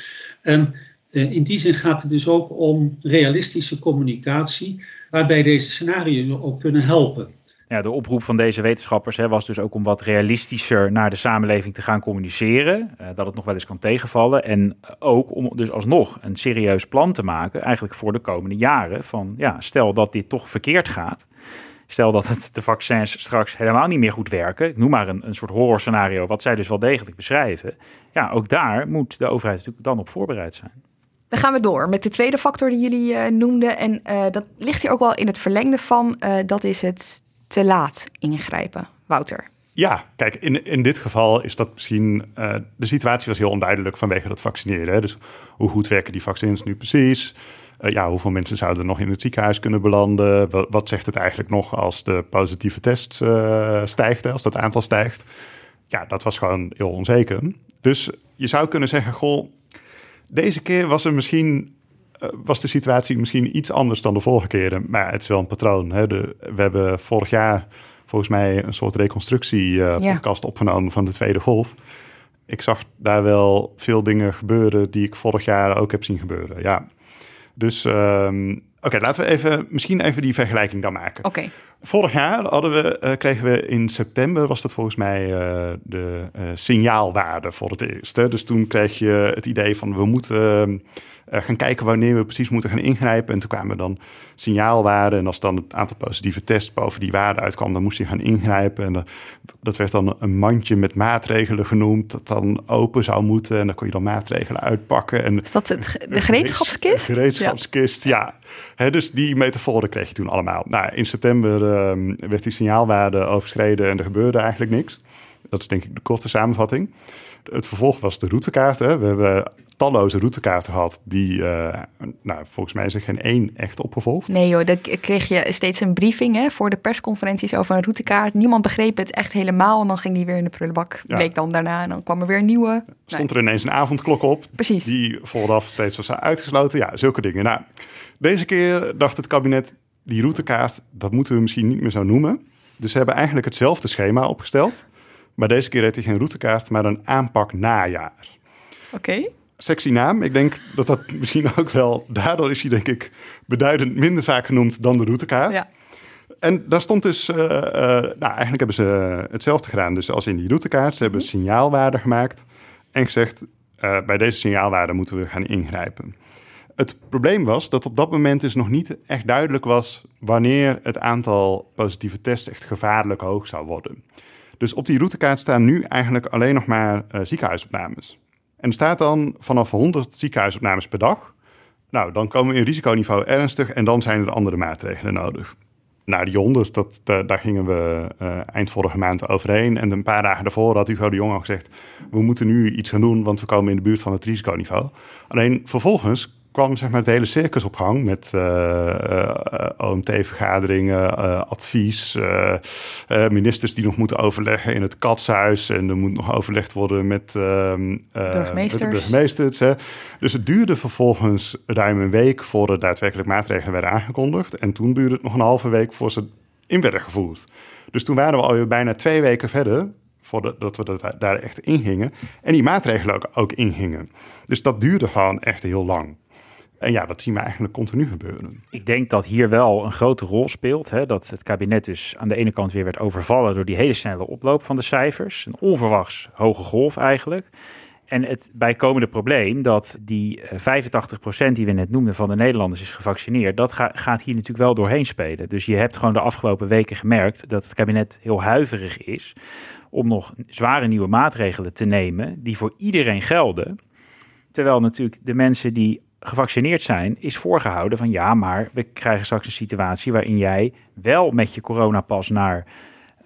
En in die zin gaat het dus ook om realistische communicatie, waarbij deze scenario's ook kunnen helpen. Ja, de oproep van deze wetenschappers hè, was dus ook om wat realistischer naar de samenleving te gaan communiceren. Uh, dat het nog wel eens kan tegenvallen. En ook om dus alsnog een serieus plan te maken, eigenlijk voor de komende jaren. Van ja, stel dat dit toch verkeerd gaat. Stel dat het de vaccins straks helemaal niet meer goed werken. Ik noem maar een, een soort horrorscenario, wat zij dus wel degelijk beschrijven. Ja, ook daar moet de overheid natuurlijk dan op voorbereid zijn. Dan gaan we door met de tweede factor die jullie uh, noemden. En uh, dat ligt hier ook wel in het verlengde van. Dat is het te laat ingrijpen. Wouter. Ja, kijk, in, in dit geval is dat misschien. Uh, de situatie was heel onduidelijk vanwege dat vaccineren. Hè? Dus hoe goed werken die vaccins nu precies? Uh, ja, hoeveel mensen zouden nog in het ziekenhuis kunnen belanden? Wat, zegt het eigenlijk nog als de positieve test uh, stijgt, hè? als dat aantal stijgt? Ja, dat was gewoon heel onzeker. Dus je zou kunnen zeggen, goh, deze keer was er misschien was de situatie misschien iets anders dan de vorige keren. Maar het is wel een patroon. Hè? De, we hebben vorig jaar volgens mij een soort reconstructie-podcast ja. opgenomen van de tweede golf. Ik zag daar wel veel dingen gebeuren die ik vorig jaar ook heb zien gebeuren. Ja. Dus um, oké, okay, laten we even, misschien even die vergelijking dan maken. Oké. Okay. Vorig jaar hadden we, uh, kregen we in september, was dat volgens mij uh, de uh, signaalwaarde voor het eerst. Hè? Dus toen kreeg je het idee van we moeten gaan kijken wanneer we precies moeten gaan ingrijpen. En toen kwamen dan signaalwaarden. En als dan het aantal positieve tests boven die waarde uitkwam, dan moest je gaan ingrijpen. En dat werd dan een mandje met maatregelen genoemd, dat dan open zou moeten. En dan kon je dan maatregelen uitpakken. En Is dat het, de gereedschapskist? De gereedschapskist, ja. ja. dus die metaforen kreeg je toen allemaal. Nou, in september uh, werd die signaalwaarde overschreden en er gebeurde eigenlijk niks. Dat is denk ik de korte samenvatting. Het vervolg was de routekaart. Hè. We hebben talloze routekaarten gehad die, uh, nou, volgens mij is er geen één echt opgevolgd. Nee joh, dan kreeg je steeds een briefing hè, voor de persconferenties over een routekaart. Niemand begreep het echt helemaal en dan ging die weer in de prullenbak. Ja. Week dan daarna en dan kwam er weer een nieuwe. Stond er ineens een avondklok op. Precies. Die vooraf steeds was uitgesloten. Ja, zulke dingen. Nou, deze keer dacht het kabinet, die routekaart, dat moeten we misschien niet meer zo noemen. Dus ze hebben eigenlijk hetzelfde schema opgesteld. Maar deze keer heet hij geen routekaart, maar een aanpak najaar. Oké. Sexy naam. Ik denk dat dat misschien ook wel... Daardoor is hij denk ik beduidend minder vaak genoemd dan de routekaart. Ja. En daar stond dus... Uh, uh, nou, eigenlijk hebben ze hetzelfde gedaan. Dus als in die routekaart. Ze hebben signaalwaarden gemaakt. En gezegd, uh, bij deze signaalwaarden moeten we gaan ingrijpen. Het probleem was dat op dat moment dus nog niet echt duidelijk was... wanneer het aantal positieve tests echt gevaarlijk hoog zou worden. Dus op die routekaart staan nu eigenlijk alleen nog maar ziekenhuisopnames. En staat dan vanaf 100 ziekenhuisopnames per dag. Nou, dan komen we in risiconiveau ernstig en dan zijn er andere maatregelen nodig. Nou, die 100, dat, daar gingen we uh, eind vorige maand overheen. En een paar dagen daarvoor had Hugo de Jong al gezegd... we moeten nu iets gaan doen, want we komen in de buurt van het risiconiveau. Alleen vervolgens kwam zeg maar, het hele circus op gang met uh, uh, OMT-vergaderingen, uh, advies, ministers die nog moeten overleggen in het katshuis en er moet nog overlegd worden met, burgemeesters. met de burgemeesters. Hè. Dus het duurde vervolgens ruim een week voor er daadwerkelijk maatregelen werden aangekondigd en toen duurde het nog een halve week voor ze in werden gevoerd. Dus toen waren we alweer bijna twee weken verder voordat we daar echt in gingen. En die maatregelen ook, ook ingingen. Dus dat duurde gewoon echt heel lang. En ja, dat zien we eigenlijk continu gebeuren. Ik denk dat hier wel een grote rol speelt. Hè, dat het kabinet dus aan de ene kant weer werd overvallen door die hele snelle oploop van de cijfers. Een onverwachts hoge golf eigenlijk. En het bijkomende probleem dat die 85% die we net noemden van de Nederlanders is gevaccineerd, dat gaat hier natuurlijk wel doorheen spelen. Dus je hebt gewoon de afgelopen weken gemerkt dat het kabinet heel huiverig is om nog zware nieuwe maatregelen te nemen die voor iedereen gelden. Terwijl natuurlijk de mensen die gevaccineerd zijn, is voorgehouden van ja, maar we krijgen straks een situatie waarin jij wel met je coronapas naar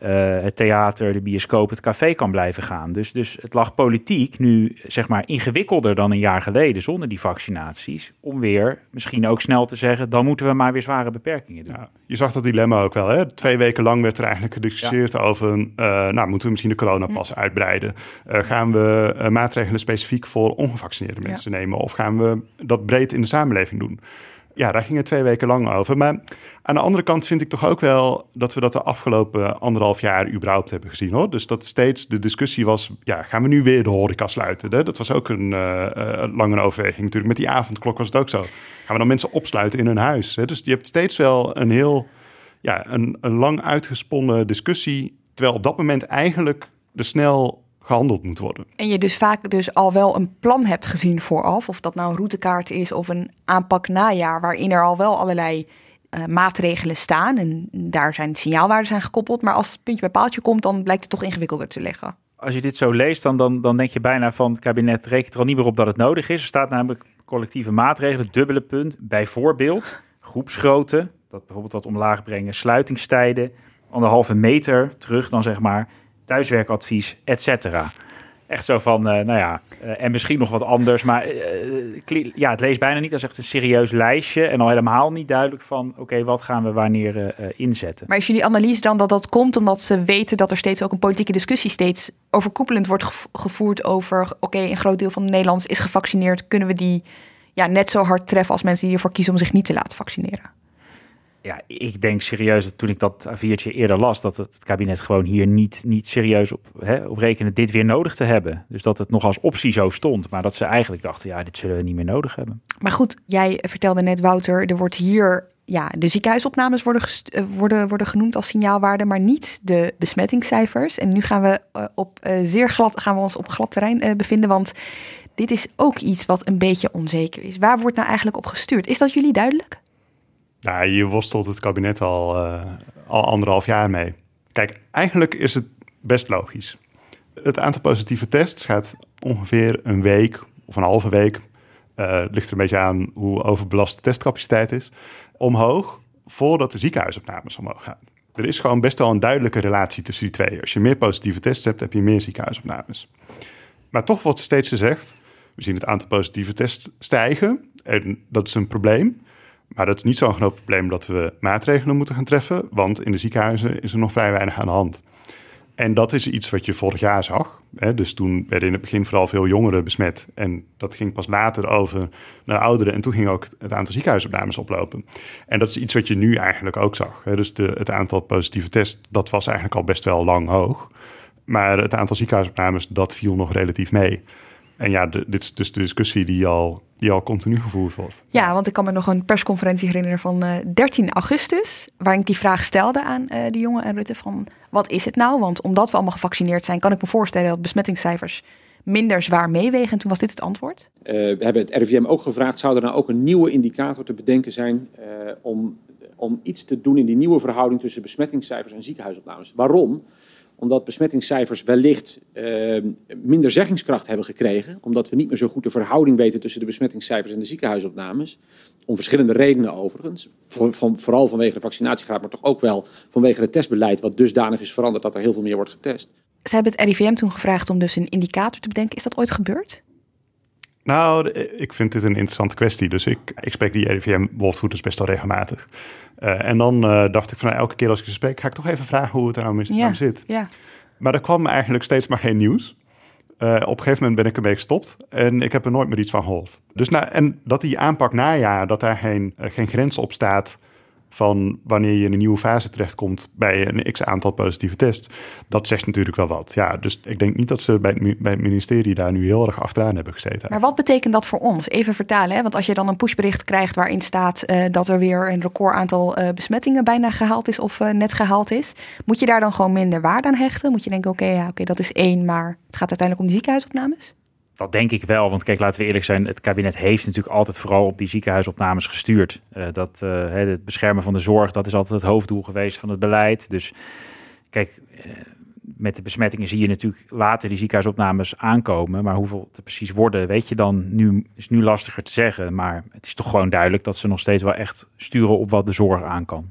uh, het theater, de bioscoop, het café kan blijven gaan. Dus, dus het lag politiek nu zeg maar ingewikkelder dan een jaar geleden zonder die vaccinaties. Om weer misschien ook snel te zeggen, dan moeten we maar weer zware beperkingen doen. Ja, je zag dat dilemma ook wel. Hè? Twee weken lang werd er eigenlijk gediscussieerd ja. over, uh, nou moeten we misschien de coronapas hm. uitbreiden? Uh, gaan we maatregelen specifiek voor ongevaccineerde mensen ja. nemen? Of gaan we dat breed in de samenleving doen? Ja, daar ging het twee weken lang over. Maar aan de andere kant vind ik toch ook wel dat we dat de afgelopen anderhalf jaar überhaupt hebben gezien. Hoor. Dus dat steeds de discussie was, ja, gaan we nu weer de horeca sluiten? Hè? Dat was ook een uh, lange overweging natuurlijk. Met die avondklok was het ook zo. Gaan we dan mensen opsluiten in hun huis? Hè? Dus je hebt steeds wel een heel, ja, een, een lang uitgesponnen discussie. Terwijl op dat moment eigenlijk de snel gehandeld moet worden. En je dus vaak dus al wel een plan hebt gezien vooraf, of dat nou een routekaart is of een aanpak najaar, waarin er al wel allerlei uh, maatregelen staan en daar zijn signaalwaarden zijn gekoppeld, maar als het puntje bij paaltje komt, dan blijkt het toch ingewikkelder te liggen. Als je dit zo leest, dan, dan, dan denk je bijna van het kabinet rekent er al niet meer op dat het nodig is. Er staat namelijk collectieve maatregelen, dubbele punt, bijvoorbeeld groepsgrootte, dat bijvoorbeeld wat omlaag brengen, sluitingstijden, anderhalve meter terug dan zeg maar, thuiswerkadvies, et cetera. Echt zo van, uh, nou ja, uh, en misschien nog wat anders. Maar uh, ja, het leest bijna niet als echt een serieus lijstje. En al helemaal niet duidelijk van, oké, wat gaan we wanneer inzetten. Maar is jullie analyse dan dat dat komt omdat ze weten dat er steeds ook een politieke discussie steeds overkoepelend wordt gevoerd over, oké, een groot deel van de is gevaccineerd. Kunnen we die ja, net zo hard treffen als mensen die ervoor kiezen om zich niet te laten vaccineren? Ja, ik denk serieus dat toen ik dat A4'tje eerder las, dat het, kabinet gewoon hier niet, niet serieus op, hè, op rekenen dit weer nodig te hebben. Dus dat het nog als optie zo stond, maar dat ze eigenlijk dachten, ja, dit zullen we niet meer nodig hebben. Maar goed, jij vertelde net, Wouter, er wordt hier ja, de ziekenhuisopnames worden, worden, worden genoemd als signaalwaarde, maar niet de besmettingscijfers. En nu gaan we, op, zeer glad, gaan we ons op glad terrein bevinden, want dit is ook iets wat een beetje onzeker is. Waar wordt nou eigenlijk op gestuurd? Is dat jullie duidelijk? Nou, je worstelt het kabinet al, al anderhalf jaar mee. Kijk, eigenlijk is het best logisch. Het aantal positieve tests gaat ongeveer een week of een halve week, uh, ligt er een beetje aan hoe overbelast de testcapaciteit is, omhoog voordat de ziekenhuisopnames omhoog gaan. Er is gewoon best wel een duidelijke relatie tussen die twee. Als je meer positieve tests hebt, heb je meer ziekenhuisopnames. Maar toch wordt steeds gezegd, we zien het aantal positieve tests stijgen en dat is een probleem. Maar dat is niet zo'n groot probleem dat we maatregelen moeten gaan treffen, want in de ziekenhuizen is er nog vrij weinig aan de hand. En dat is iets wat je vorig jaar zag. Hè? Dus toen werden in het begin vooral veel jongeren besmet. En dat ging pas later over naar ouderen. En toen ging ook het aantal ziekenhuisopnames oplopen. En dat is iets wat je nu eigenlijk ook zag. Hè? Dus de, het aantal positieve tests, dat was eigenlijk al best wel lang hoog. Maar het aantal ziekenhuisopnames, dat viel nog relatief mee. En ja, dit is dus de discussie die al, die al continu gevoerd wordt. Ja, want ik kan me nog een persconferentie herinneren van uh, eh, 13 augustus, waarin ik die vraag stelde aan uh, de jongen en Rutte van wat is het nou? Want omdat we allemaal gevaccineerd zijn, kan ik me voorstellen dat besmettingscijfers minder zwaar meewegen. En toen was dit het antwoord. Uh, we hebben het RIVM ook gevraagd, zou er nou ook een nieuwe indicator te bedenken zijn om, om iets te doen in die nieuwe verhouding tussen besmettingscijfers en ziekenhuisopnames? Waarom? Omdat besmettingscijfers wellicht uh, minder zeggingskracht hebben gekregen. Omdat we niet meer zo goed de verhouding weten tussen de besmettingscijfers en de ziekenhuisopnames. Om verschillende redenen overigens. van, vooral vanwege de vaccinatiegraad, maar toch ook wel vanwege het testbeleid. Wat dusdanig is veranderd dat er heel veel meer wordt getest. Ze hebben het RIVM toen gevraagd om dus een indicator te bedenken. Is dat ooit gebeurd? Nou, ik vind dit een interessante kwestie. Dus ik, ik spreek die RIVM-woordvoerders best wel regelmatig. Uh, en dan uh, dacht ik van nou, elke keer als ik ze spreek, ga ik toch even vragen hoe het er nou, mee, ja, zit. Ja. Maar er kwam eigenlijk steeds maar geen nieuws. Uh, op een gegeven moment ben ik ermee gestopt en ik heb er nooit meer iets van gehoord. Dus nou, en dat die aanpak najaar, dat daar geen, geen grens op staat van wanneer je in een nieuwe fase terechtkomt bij een x aantal positieve tests. Dat zegt natuurlijk wel wat. Ja, dus ik denk niet dat ze bij het, ministerie daar nu heel erg achteraan hebben gezeten. Maar wat betekent dat voor ons? Even vertalen, hè? want als je dan een pushbericht krijgt waarin staat uh, dat er weer een record aantal uh, besmettingen bijna gehaald is of uh, net gehaald is, moet je daar dan gewoon minder waarde aan hechten? Moet je denken, oké, ja, oké, dat is één, maar het gaat uiteindelijk om de ziekenhuisopnames? Dat denk ik wel, want kijk, laten we eerlijk zijn, het kabinet heeft natuurlijk altijd vooral op die ziekenhuisopnames gestuurd. Uh, dat, uh, het beschermen van de zorg, dat is altijd het hoofddoel geweest van het beleid. Dus kijk, uh, met de besmettingen zie je natuurlijk later die ziekenhuisopnames aankomen. Maar hoeveel het precies worden, weet je dan nu, is nu lastiger te zeggen. Maar het is toch gewoon duidelijk dat ze nog steeds wel echt sturen op wat de zorg aan kan.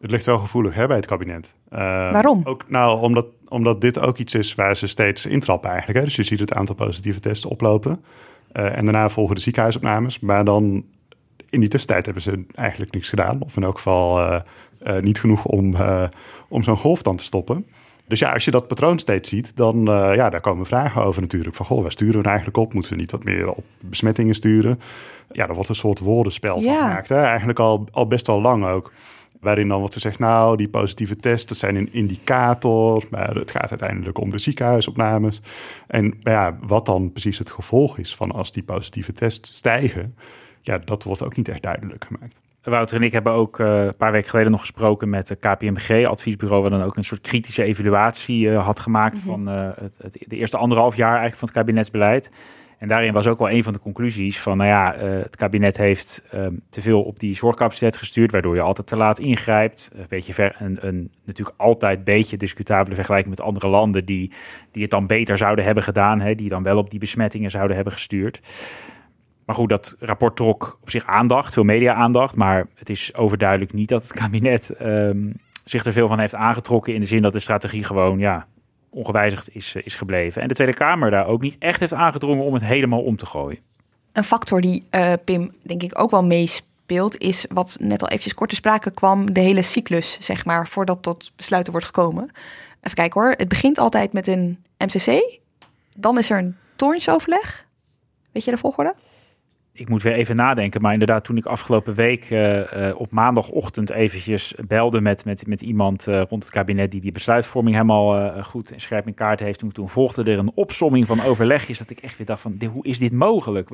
Het ligt wel gevoelig hè, bij het kabinet. Waarom? Ook, nou, omdat omdat dit ook iets is waar ze steeds intrappen eigenlijk. Hè? Dus je ziet het aantal positieve testen oplopen. Uh, en daarna volgen de ziekenhuisopnames. Maar dan in die tussentijd hebben ze eigenlijk niks gedaan. Of in elk geval uh, uh, niet genoeg om, om zo'n golf dan te stoppen. Dus ja, als je dat patroon steeds ziet, dan ja, daar komen vragen over natuurlijk. Van, goh, waar sturen we nou eigenlijk op? Moeten we niet wat meer op besmettingen sturen? Ja, er wordt een soort woordenspel ja. van gemaakt. Hè? Eigenlijk al, al best wel lang ook. Waarin dan wordt gezegd, nou, die positieve tests, dat zijn een indicator. Maar het gaat uiteindelijk om de ziekenhuisopnames. En ja, wat dan precies het gevolg is van als die positieve tests stijgen, ja, dat wordt ook niet echt duidelijk gemaakt. Wouter en ik hebben ook uh, een paar weken geleden nog gesproken met de KPMG, adviesbureau, waar dan ook een soort kritische evaluatie uh, had gemaakt mm -hmm. van uh, het, het, de eerste anderhalf jaar eigenlijk van het kabinetsbeleid. En daarin was ook wel een van de conclusies van, nou ja, uh, het kabinet heeft um, te veel op die zorgcapaciteit gestuurd, waardoor je altijd te laat ingrijpt. Een beetje ver, een, een natuurlijk altijd een beetje discutabele vergelijking met andere landen die, die het dan beter zouden hebben gedaan, hè, die dan wel op die besmettingen zouden hebben gestuurd. Maar goed, dat rapport trok op zich aandacht, veel media-aandacht, maar het is overduidelijk niet dat het kabinet um, zich er veel van heeft aangetrokken in de zin dat de strategie gewoon, ja, ongewijzigd is, eh, is gebleven. En de Tweede Kamer daar ook niet echt heeft aangedrongen om het helemaal om te gooien. Een factor die uh, Pim denk ik ook wel meespeelt, is wat net al eventjes kort te sprake kwam, de hele cyclus, zeg maar, voordat tot besluiten wordt gekomen. Even kijken hoor, het begint altijd met een MCC, dan is er een toornsoverleg. Weet je de volgorde? Ik moet weer even nadenken. Maar inderdaad, toen ik afgelopen week uh, uh, op maandagochtend eventjes belde met, met, met iemand uh, rond het kabinet die die besluitvorming helemaal goed en scherp in kaart heeft. Toen, toen volgde er een opsomming van overlegjes dat ik echt weer dacht van, hoe is dit mogelijk?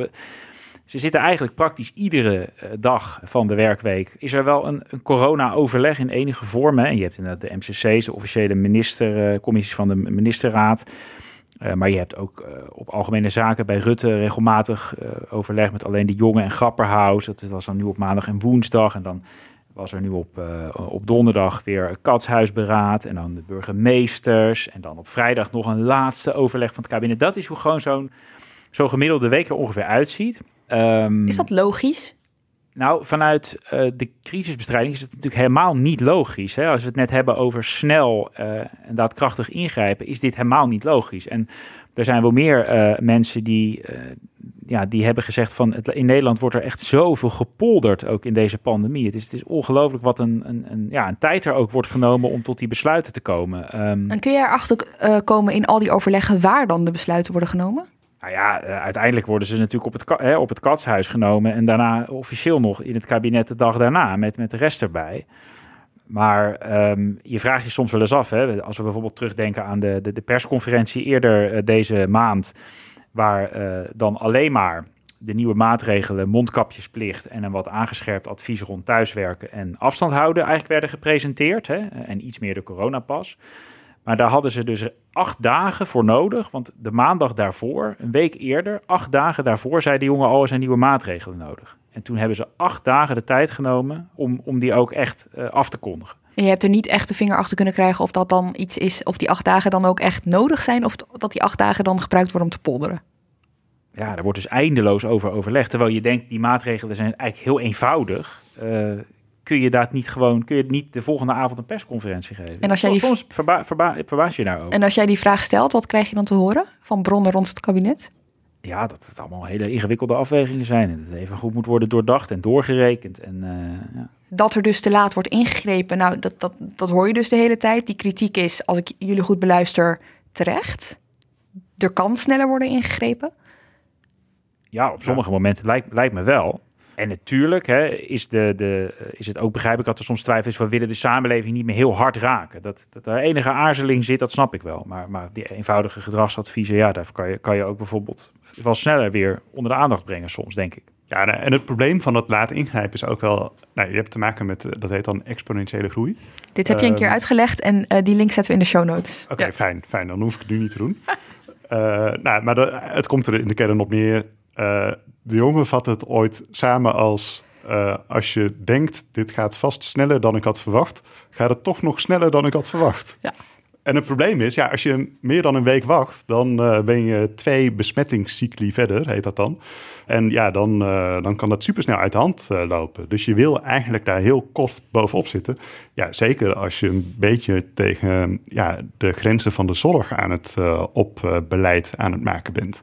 Ze zitten eigenlijk praktisch iedere eh, dag van de werkweek. Is er wel een, een corona-overleg in enige vorm? Hè? En je hebt inderdaad de MCC's, de officiële ministercommissies van de ministerraad. Uh, maar je hebt ook uh, op algemene zaken bij Rutte regelmatig uh, overleg met alleen de jongen en Grapperhaus. Dat was dan nu op maandag en woensdag. En dan was er nu op, op donderdag weer een katshuisberaad. En dan de burgemeesters. En dan op vrijdag nog een laatste overleg van het kabinet. Dat is hoe gewoon zo'n zo'n gemiddelde week er ongeveer uitziet. Um, is dat logisch? Nou, vanuit uh, de crisisbestrijding is het natuurlijk helemaal niet logisch. Hè? Als we het net hebben over snel uh, en daadkrachtig ingrijpen, is dit helemaal niet logisch. En er zijn wel meer uh, mensen die, ja, die hebben gezegd van het, in Nederland wordt er echt zoveel gepolderd ook in deze pandemie. Het is, het is ongelooflijk wat een, een, een, ja, een tijd er ook wordt genomen om tot die besluiten te komen. Um, en kun je erachter komen in al die overleggen waar dan de besluiten worden genomen? Nou ja, uiteindelijk worden ze natuurlijk op het, hè, op het katshuis genomen. En daarna officieel nog in het kabinet de dag daarna met, met de rest erbij. Maar um, je vraagt je soms wel eens af, hè, als we bijvoorbeeld terugdenken aan de, de, persconferentie eerder uh, deze maand, waar uh, dan alleen maar de nieuwe maatregelen, mondkapjesplicht en een wat aangescherpt advies rond thuiswerken en afstand houden eigenlijk werden gepresenteerd. Hè, en iets meer de coronapas. Maar daar hadden ze dus acht dagen voor nodig. Want de maandag daarvoor, een week eerder, acht dagen daarvoor, zei de jongen al, er zijn nieuwe maatregelen nodig. En toen hebben ze acht dagen de tijd genomen om, om die ook echt uh, af te kondigen. En je hebt er niet echt de vinger achter kunnen krijgen of dat dan iets is, of die acht dagen dan ook echt nodig zijn, of dat die acht dagen dan gebruikt worden om te polderen. Ja, daar wordt dus eindeloos over overlegd. Terwijl je denkt, die maatregelen zijn eigenlijk heel eenvoudig. Uh, kun je dat niet gewoon, kun je niet de volgende avond een persconferentie geven? En als jij die... Soms verba verba verbaas je daarover. En als jij die vraag stelt, wat krijg je dan te horen van bronnen rond het kabinet? Ja, dat het allemaal hele ingewikkelde afwegingen zijn. En dat het even goed moet worden doordacht en doorgerekend. En, uh, ja. Dat er dus te laat wordt ingegrepen, nou, dat, dat, dat hoor je dus de hele tijd. Die kritiek is, als ik jullie goed beluister, terecht. Er kan sneller worden ingegrepen. Ja, op sommige ja. momenten lijkt, lijkt me wel. En natuurlijk hè, is, de, de, is het ook begrijpelijk dat er soms twijfel is... we willen de samenleving niet meer heel hard raken. Dat, dat er enige aarzeling zit, dat snap ik wel. Maar, maar die eenvoudige gedragsadviezen... ja, daar kan je, kan je ook bijvoorbeeld wel sneller weer onder de aandacht brengen soms, denk ik. Ja, en het probleem van dat laat ingrijpen is ook wel... Nou, je hebt te maken met, dat heet dan exponentiële groei. Dit heb je een keer uitgelegd en uh, die link zetten we in de show notes. Oké, okay, ja. fijn, fijn. Dan hoef ik het nu niet te doen. uh, nou, maar de, het komt er in de kern op neer... Uh, de jongen vat het ooit samen als... Uh, als je denkt, dit gaat vast sneller dan ik had verwacht... gaat het toch nog sneller dan ik had verwacht. Ja. En het probleem is, ja, als je meer dan een week wacht... dan uh, ben je twee besmettingscycli verder, heet dat dan. En ja, dan, uh, dan kan dat supersnel uit de hand lopen. Dus je wil eigenlijk daar heel kort bovenop zitten. Ja, zeker als je een beetje tegen ja, de grenzen van de zorg aan het op beleid aan het maken bent...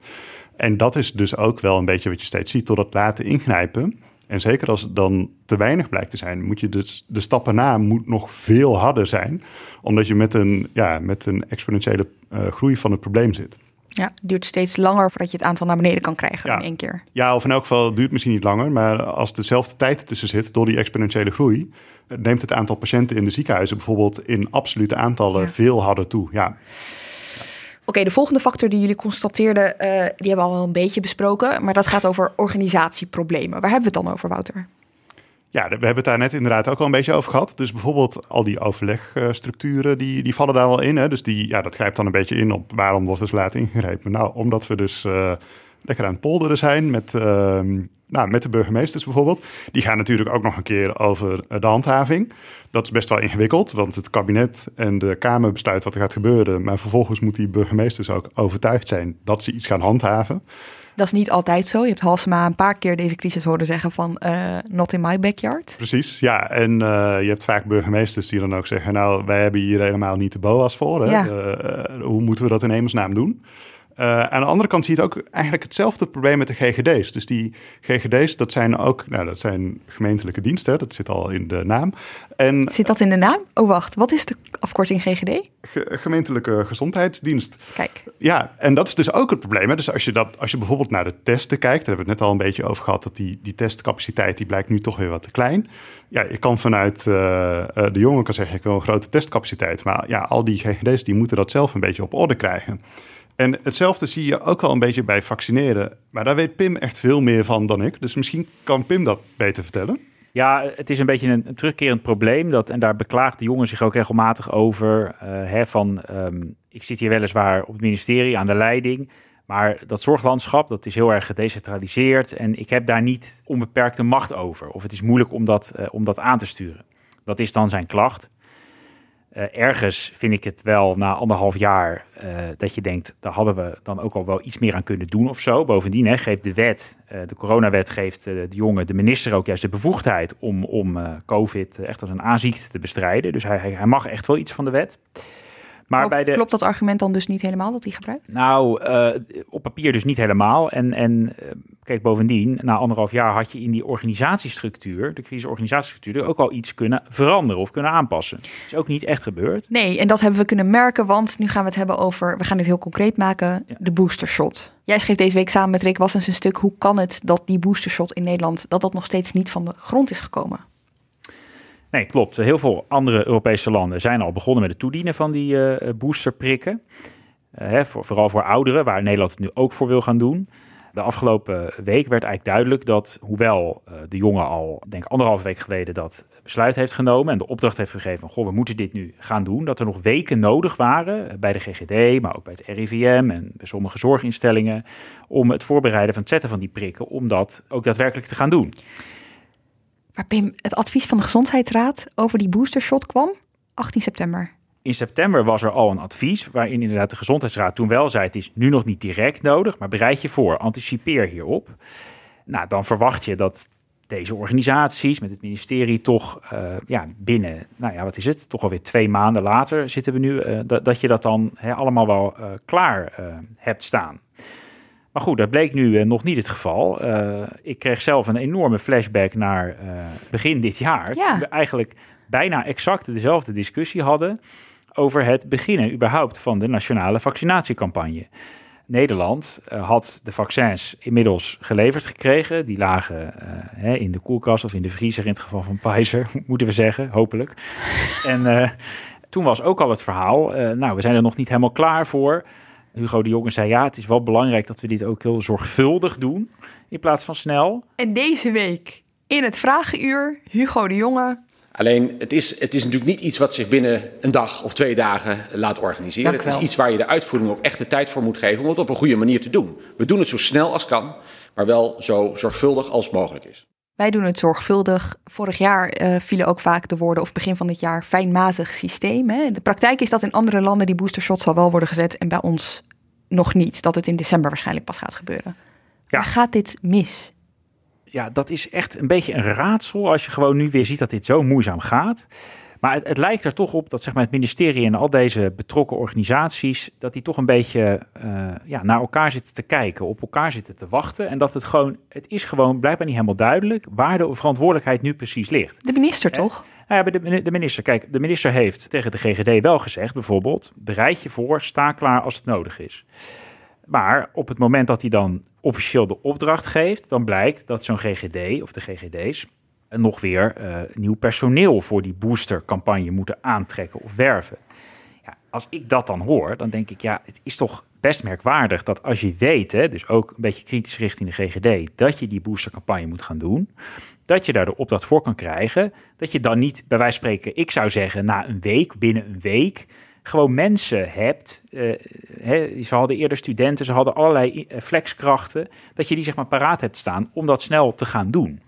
En dat is dus ook wel een beetje wat je steeds ziet, door dat laten ingrijpen. En zeker als het dan te weinig blijkt te zijn, moet je dus de stappen na moet nog veel harder zijn, omdat je met een, ja, met een exponentiële uh, groei van het probleem zit. Ja, het duurt steeds langer voordat je het aantal naar beneden kan krijgen ja. in één keer. Ja, of in elk geval duurt het misschien niet langer, maar als dezelfde tijd tussen zit door die exponentiële groei, neemt het aantal patiënten in de ziekenhuizen bijvoorbeeld in absolute aantallen ja. veel harder toe. Ja. Oké, de volgende factor die jullie constateerden, uh, die hebben we al wel een beetje besproken. Maar dat gaat over organisatieproblemen. Waar hebben we het dan over, Wouter? Ja, we hebben het daar net inderdaad ook al een beetje over gehad. Dus bijvoorbeeld al die overlegstructuren, die, die vallen daar wel in. Hè? Dus die, ja, dat grijpt dan een beetje in op waarom wordt dus laat ingegrepen. Nou, omdat we dus uh, lekker aan het polderen zijn met, uh, nou, met de burgemeesters bijvoorbeeld. Die gaan natuurlijk ook nog een keer over de handhaving. Dat is best wel ingewikkeld, want het kabinet en de Kamer besluit wat er gaat gebeuren. Maar vervolgens moeten die burgemeesters ook overtuigd zijn dat ze iets gaan handhaven. Dat is niet altijd zo. Je hebt Halsema een paar keer deze crisis horen zeggen van uh, not in my backyard. Precies, ja. En uh, je hebt vaak burgemeesters die dan ook zeggen... nou, wij hebben hier helemaal niet de BOA's voor. Hè? Ja. Hoe moeten we dat in hemelsnaam doen? Uh, aan de andere kant zie je het ook eigenlijk hetzelfde probleem met de GGD's. Dus die GGD's, dat zijn ook, nou, dat zijn gemeentelijke diensten, dat zit al in de naam. En, zit dat in de naam? Oh, wacht, wat is de afkorting GGD? Ge gemeentelijke gezondheidsdienst. Kijk. Ja, en dat is dus ook het probleem. Hè? Dus als je, dat, als je bijvoorbeeld naar de testen kijkt, daar hebben we het net al een beetje over gehad, dat die, die testcapaciteit die blijkt nu toch weer wat te klein. Ja, je kan vanuit uh, de jongen kan zeggen, ik wil een grote testcapaciteit. Maar ja, al die GGD's die moeten dat zelf een beetje op orde krijgen. En hetzelfde zie je ook al een beetje bij vaccineren. Maar daar weet Pim echt veel meer van dan ik. Dus misschien kan Pim dat beter vertellen. Ja, het is een beetje een, terugkerend probleem. Dat, en daar beklaagt de jongen zich ook regelmatig over. Uh, hè, van, ehm, ik zit hier weliswaar op het ministerie aan de leiding. Maar dat zorglandschap, dat is heel erg gedecentraliseerd. En ik heb daar niet onbeperkte macht over. Of het is moeilijk om dat, uh, om dat aan te sturen. Dat is dan zijn klacht. Uh, ergens vind ik het wel na anderhalf jaar uh, dat je denkt, daar hadden we dan ook al wel iets meer aan kunnen doen of zo. Bovendien hè, geeft de wet, uh, de coronawet geeft de jongen, de minister ook juist de bevoegdheid om, om COVID echt als een aanziekte te bestrijden. Dus hij, hij mag echt wel iets van de wet. Maar Klopt, bij de... klopt dat argument dan dus niet helemaal dat hij gebruikt? Nou, uh, op papier dus niet helemaal. En, en uh, kijk, bovendien, na anderhalf jaar had je in die organisatiestructuur, de crisisorganisatiestructuur, ook al iets kunnen veranderen of kunnen aanpassen. Dat is ook niet echt gebeurd. Nee, en dat hebben we kunnen merken, want nu gaan we het hebben over, we gaan dit heel concreet maken, ja. de boostershot. Jij schreef deze week samen met Rick Wassens een stuk, hoe kan het dat die boostershot in Nederland, dat dat nog steeds niet van de grond is gekomen? Nee, klopt. Heel veel andere Europese landen zijn al begonnen met het toedienen van die uh, boosterprikken. Uh, hè, voor, vooral voor ouderen, waar Nederland het nu ook voor wil gaan doen. De afgelopen week werd eigenlijk duidelijk dat, hoewel uh, de jongen al, denk anderhalf week geleden, dat besluit heeft genomen en de opdracht heeft gegeven van, goh, we moeten dit nu gaan doen, dat er nog weken nodig waren bij de GGD, maar ook bij het RIVM en bij sommige zorginstellingen, om het voorbereiden van het zetten van die prikken, om dat ook daadwerkelijk te gaan doen. Maar Pim, het advies van de Gezondheidsraad over die boostershot kwam 18 september. In september was er al een advies waarin inderdaad de Gezondheidsraad toen wel zei: het is nu nog niet direct nodig, maar bereid je voor, anticipeer hierop. Nou, dan verwacht je dat deze organisaties met het ministerie toch uh, ja, binnen, nou ja, wat is het? Toch alweer twee maanden later zitten we nu, uh, dat, dat je dat dan allemaal wel uh, klaar hebt staan. Maar goed, dat bleek nu uh, nog niet het geval. Uh, ik kreeg zelf een enorme flashback naar uh, begin dit jaar. Ja. Toen we eigenlijk bijna exact dezelfde discussie hadden over het beginnen überhaupt van de nationale vaccinatiecampagne. Nederland had de vaccins inmiddels geleverd gekregen. Die lagen hè, in de koelkast of in de vriezer in het geval van Pfizer, moeten we zeggen, hopelijk. en toen was ook al het verhaal, nou, we zijn er nog niet helemaal klaar voor. Hugo de Jonge zei: Ja, het is wel belangrijk dat we dit ook heel zorgvuldig doen in plaats van snel. En deze week in het Vragenuur, Hugo de Jonge. Alleen, het is, het is natuurlijk niet iets wat zich binnen een dag of twee dagen laat organiseren. Het is iets waar je de uitvoering ook echt de tijd voor moet geven om het op een goede manier te doen. We doen het zo snel als kan, maar wel zo zorgvuldig als mogelijk is. Wij doen het zorgvuldig. Vorig jaar uh, vielen ook vaak de woorden, of begin van dit jaar, fijnmazig systeem. Hè. De praktijk is dat in andere landen die boostershots al wel worden gezet en bij ons nog niet. Dat het in december waarschijnlijk pas gaat gebeuren. Ja. Maar gaat dit mis? Ja, dat is echt een beetje een raadsel als je gewoon nu weer ziet dat dit zo moeizaam gaat. Maar het, het, lijkt er toch op dat zeg maar, het ministerie en al deze betrokken organisaties, dat die toch een beetje uh, ja, naar elkaar zitten te kijken, op elkaar zitten te wachten. En dat het gewoon, het is gewoon blijkbaar niet helemaal duidelijk waar de verantwoordelijkheid nu precies ligt. De minister toch? Nou ja, de, de minister. Kijk, de minister heeft tegen de GGD wel gezegd, bijvoorbeeld, bereid je voor, sta klaar als het nodig is. Maar op het moment dat hij dan officieel de opdracht geeft, dan blijkt dat zo'n GGD of de GGD's nog weer uh, nieuw personeel voor die boostercampagne moeten aantrekken of werven. Ja, als ik dat dan hoor, dan denk ik, ja, het is toch best merkwaardig dat als je weet, hè, dus ook een beetje kritisch richting de GGD, dat je die boostercampagne moet gaan doen, dat je daar de opdracht voor kan krijgen, dat je dan niet, bij wijze van spreken, ik zou zeggen, na een week, binnen een week, gewoon mensen hebt. Hè, ze hadden eerder studenten, ze hadden allerlei flexkrachten, dat je die zeg maar paraat hebt staan om dat snel te gaan doen.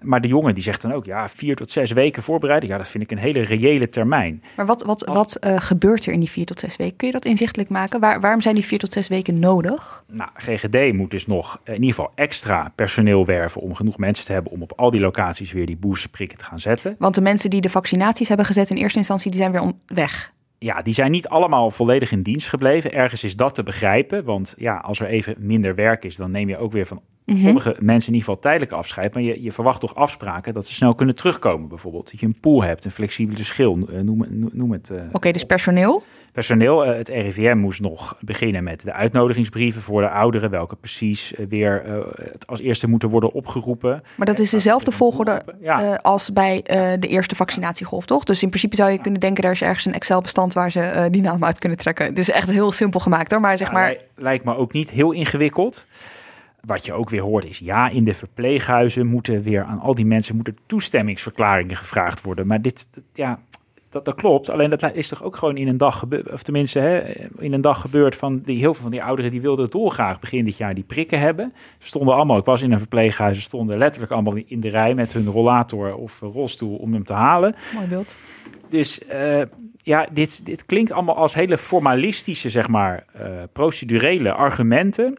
Maar de jongen die zegt dan ook, ja, vier tot zes weken voorbereiden. Ja, dat vind ik een hele reële termijn. Maar wat, wat, Als... wat uh, gebeurt er in die vier tot zes weken? Kun je dat inzichtelijk maken? Waar, waarom zijn die vier tot zes weken nodig? Nou, GGD moet dus nog in ieder geval extra personeel werven... om genoeg mensen te hebben om op al die locaties weer die boosterprikken te gaan zetten. Want de mensen die de vaccinaties hebben gezet in eerste instantie, die zijn weer weg ja, die zijn niet allemaal volledig in dienst gebleven. Ergens is dat te begrijpen. Want ja, als er even minder werk is, dan neem je ook weer van -hmm. sommige mensen in ieder geval tijdelijk afscheid. Maar je, je verwacht toch afspraken dat ze snel kunnen terugkomen, bijvoorbeeld. Dat je een pool hebt, een flexibele schil, noem, noem het. Uh, Oké, okay, dus personeel? personeel. het RIVM moest nog beginnen met de uitnodigingsbrieven voor de ouderen, welke precies weer als eerste moeten worden opgeroepen. Maar dat is dezelfde volgorde als bij de eerste vaccinatiegolf, toch? Dus in principe zou je kunnen denken, er is ergens een Excel-bestand waar ze die naam uit kunnen trekken. Het is echt heel simpel gemaakt hoor, maar zeg maar... Lijkt me ook niet heel ingewikkeld. Wat je ook weer hoort is, ja, in de verpleeghuizen moeten weer aan al die mensen moeten toestemmingsverklaringen gevraagd worden. Maar dit, ja, dat, dat klopt. Alleen dat is toch ook gewoon in een dag gebeurd, of tenminste hè, in een dag gebeurd van die, heel veel van die ouderen die wilden dolgraag begin dit jaar die prikken hebben. Ze stonden allemaal, ik was in een verpleeghuis, ze stonden letterlijk allemaal in de rij met hun rollator of rolstoel om hem te halen. Mooi beeld. Dus uh, ja, dit, dit klinkt allemaal als hele formalistische, zeg maar, uh, procedurele argumenten.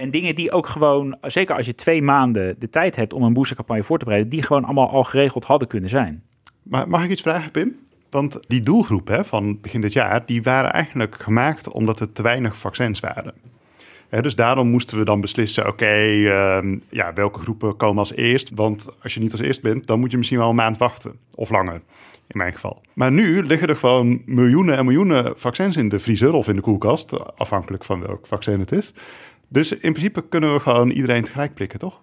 En dingen die ook gewoon, zeker als je twee maanden de tijd hebt om een boostercampagne voor te bereiden, die gewoon allemaal al geregeld hadden kunnen zijn. Maar mag ik iets vragen, Pim? Want die doelgroep hè, van begin dit jaar, die waren eigenlijk gemaakt omdat er te weinig vaccins waren. dus daarom moesten we dan beslissen, oké, ehm, ja, welke groepen komen als eerst? Want als je niet als eerst bent, dan moet je misschien wel een maand wachten. Of langer in mijn geval. Maar nu liggen er gewoon miljoenen en miljoenen vaccins in de vriezer of in de koelkast, afhankelijk van welk vaccin het is. Dus in principe kunnen we gewoon iedereen tegelijk prikken, toch?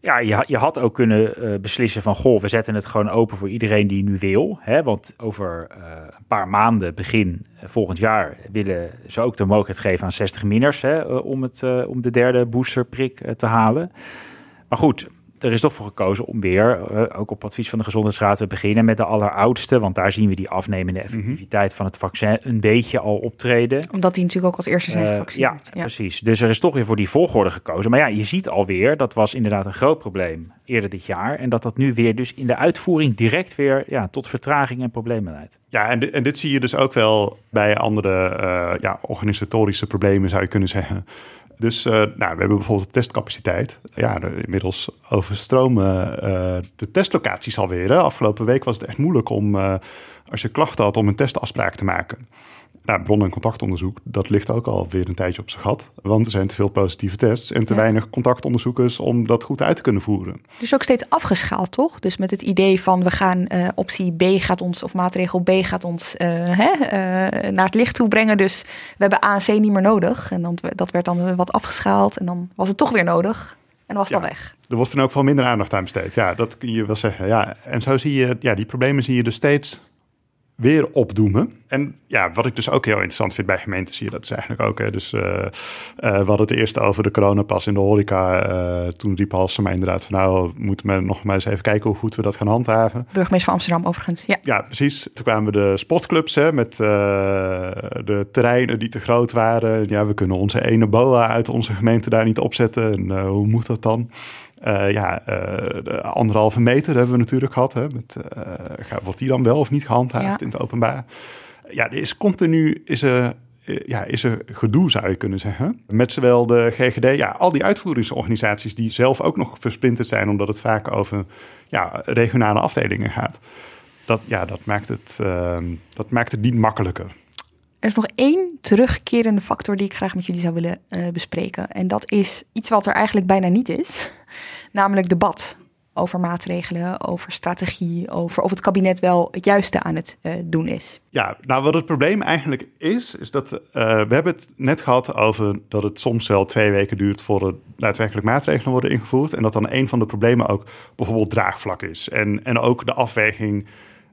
Ja, je, je had ook kunnen uh, beslissen van, goh, we zetten het gewoon open voor iedereen die nu wil. Hè? Want over uh, een paar maanden, begin uh, volgend jaar, willen ze ook de mogelijkheid geven aan 60 minners hè, om, het, om de derde boosterprik te halen. Maar goed, er is toch voor gekozen om weer, uh, ook op advies van de Gezondheidsraad, te beginnen met de alleroudste. Want daar zien we die afnemende mhm. effectiviteit van het vaccin een beetje al optreden. Omdat die natuurlijk ook als eerste zijn uh, gevaccineerd. Ja, precies. Dus er is toch weer voor die volgorde gekozen. Maar ja, je ziet alweer, dat was inderdaad een groot probleem eerder dit jaar. En dat dat nu weer dus in de uitvoering direct weer ja, tot vertraging en problemen leidt. Ja, en, en dit zie je dus ook wel bij andere uh, ja, organisatorische problemen, zou je kunnen zeggen. Dus uh, nou, we hebben bijvoorbeeld testcapaciteit. Ja, inmiddels overstromen uh, de testlocaties alweer. Afgelopen week was het echt moeilijk om, uh, als je klachten had, om een testafspraak te maken nou, bron- en contactonderzoek, dat ligt ook alweer een tijdje op zijn gat. Want er zijn te veel positieve tests en te weinig contactonderzoekers om dat goed uit te kunnen voeren. Dus ook steeds afgeschaald, toch? Dus met het idee van we gaan uh, optie B gaat ons, of maatregel B gaat ons uh, hè, uh, naar het licht toe brengen. Dus we hebben ANC niet meer nodig. En dan, dat werd dan wat afgeschaald en dan was het toch weer nodig. En dan was het dan weg. Er was dan ook veel minder aandacht aan besteed. Ja, dat kun je wel zeggen. Ja, en zo zie je, ja, die problemen zie je dus steeds weer opdoemen. En ja, wat ik dus ook heel interessant vind bij gemeenten, zie je dat is eigenlijk ook. Hè. Dus uh, uh, we hadden het eerst over de coronapas in de horeca. Uh, toen riep Halsema inderdaad van nou, moeten we nog maar eens even kijken hoe goed we dat gaan handhaven. Burgemeester van Amsterdam overigens, ja. Ja, precies. Toen kwamen we de sportclubs hè, met de terreinen die te groot waren. Ja, we kunnen onze ene boa uit onze gemeente daar niet opzetten. En hoe moet dat dan? Uh, ja, uh, anderhalve meter hebben we natuurlijk gehad. Hè, met, uh, wordt die dan wel of niet gehandhaafd in het openbaar? Ja, er is continu is er, ja, is er gedoe, zou je kunnen zeggen. Met zowel de GGD, ja, al die uitvoeringsorganisaties die zelf ook nog versplinterd zijn, omdat het vaak over ja, regionale afdelingen gaat. Dat, ja, dat, maakt het, ehm, dat maakt het niet makkelijker. Er is nog één terugkerende factor die ik graag met jullie zou willen bespreken. En dat is iets wat er eigenlijk bijna niet is namelijk debat over maatregelen, over strategie, over of het kabinet wel het juiste aan het uh, doen is. Ja, nou wat het probleem eigenlijk is, is dat uh, we hebben het net gehad over dat het soms wel twee weken duurt voor er daadwerkelijk maatregelen worden ingevoerd. En dat dan een van de problemen ook bijvoorbeeld draagvlak is. En, en ook de afweging,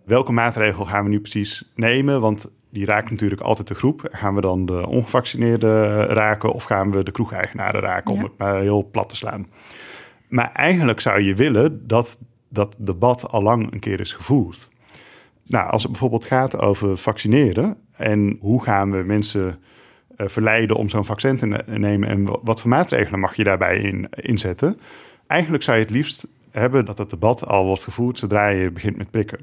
welke maatregel gaan we nu precies nemen? Want die raakt natuurlijk altijd de groep. Gaan we dan de ongevaccineerden raken of gaan we de kroegeigenaren raken, om het maar heel plat te slaan? Maar eigenlijk zou je willen dat dat debat al lang een keer is gevoerd. Nou, als het bijvoorbeeld gaat over vaccineren en hoe gaan we mensen uh, verleiden om zo'n vaccin te nemen en wat voor maatregelen mag je daarbij in, inzetten. Eigenlijk zou je het liefst hebben dat het debat al wordt gevoerd zodra je begint met prikken.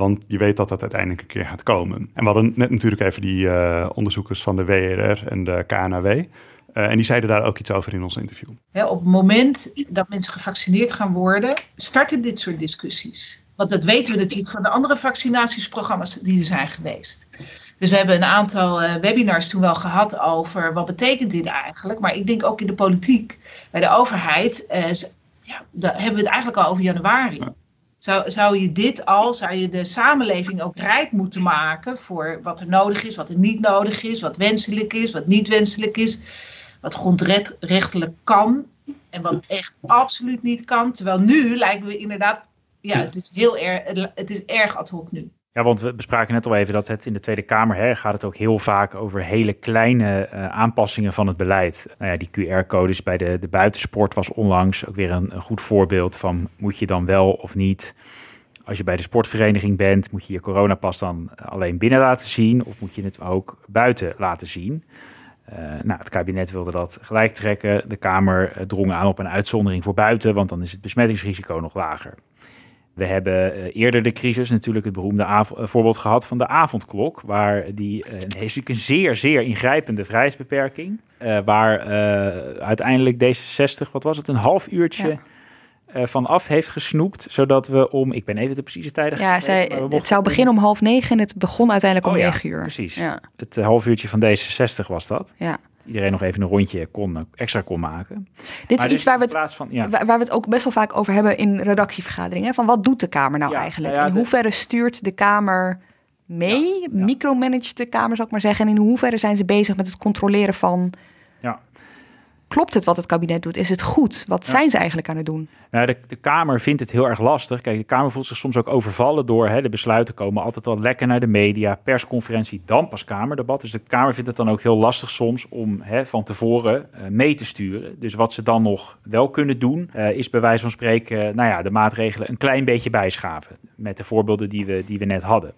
Want je weet dat dat uiteindelijk een keer gaat komen. En we hadden net natuurlijk even die uh, onderzoekers van de WRR en de KNW. Uh, en die zeiden daar ook iets over in ons interview. op het moment dat mensen gevaccineerd gaan worden, starten dit soort discussies. Want dat weten we natuurlijk van de andere vaccinatieprogramma's die er zijn geweest. Dus we hebben een aantal uh, webinars toen wel gehad over wat betekent dit eigenlijk. Maar ik denk ook in de politiek, bij de overheid, ja, daar hebben we het eigenlijk al over januari. Zou, zou je dit al, zou je de samenleving ook rijk moeten maken voor wat er nodig is, wat er niet nodig is, wat wenselijk is, wat niet wenselijk is, wat grondrechtelijk kan en wat echt absoluut niet kan. Terwijl nu lijken we inderdaad, ja, het is heel erg, het is erg ad hoc nu. Ja, want we bespraken net al even dat het in de Tweede Kamer hè, gaat het ook heel vaak over hele kleine uh, aanpassingen van het beleid. Nou ja, die QR-codes bij de, de buitensport was onlangs ook weer een, goed voorbeeld van moet je dan wel of niet. Als je bij de sportvereniging bent, moet je je coronapas dan alleen binnen laten zien of moet je het ook buiten laten zien. Uh, nou, het kabinet wilde dat gelijk trekken. De Kamer drong aan op een uitzondering voor buiten, want dan is het besmettingsrisico nog lager. We hebben eh, eerder de crisis natuurlijk het beroemde eh, voorbeeld gehad van de avondklok, waar die uh, is een zeer, zeer ingrijpende vrijheidsbeperking, uh, waar uiteindelijk D66, wat was het, een half uurtje van af heeft gesnoept, zodat we om, ik ben even de precieze tijden. Ja, zij, het zou beginnen om half negen en het begon uiteindelijk om oh, negen uur. Precies. Ja. Het half uurtje van D66 was dat. Ja iedereen nog even een rondje kon, extra kon maken. Dit is iets waar we, het, van, ja. waar we het ook best wel vaak over hebben in redactievergaderingen. Van wat doet de Kamer nou eigenlijk? Nou in hoeverre stuurt de Kamer mee? Micromanagt de Kamer, zou ik maar zeggen. En in hoeverre zijn ze bezig met het controleren van klopt het wat het kabinet doet? Is het goed? Wat zijn ze eigenlijk aan het doen? Nou, de, de, Kamer vindt het heel erg lastig. Kijk, de Kamer voelt zich soms ook overvallen door hè, de besluiten komen altijd wel lekker naar de media, persconferentie, dan pas Kamerdebat. Dus de Kamer vindt het dan ook heel lastig soms om hè, van tevoren uh, mee te sturen. Dus wat ze dan nog wel kunnen doen, uh, is bij wijze van spreken, nou ja, de maatregelen een klein beetje bijschaven. Met de voorbeelden die we, die we net hadden.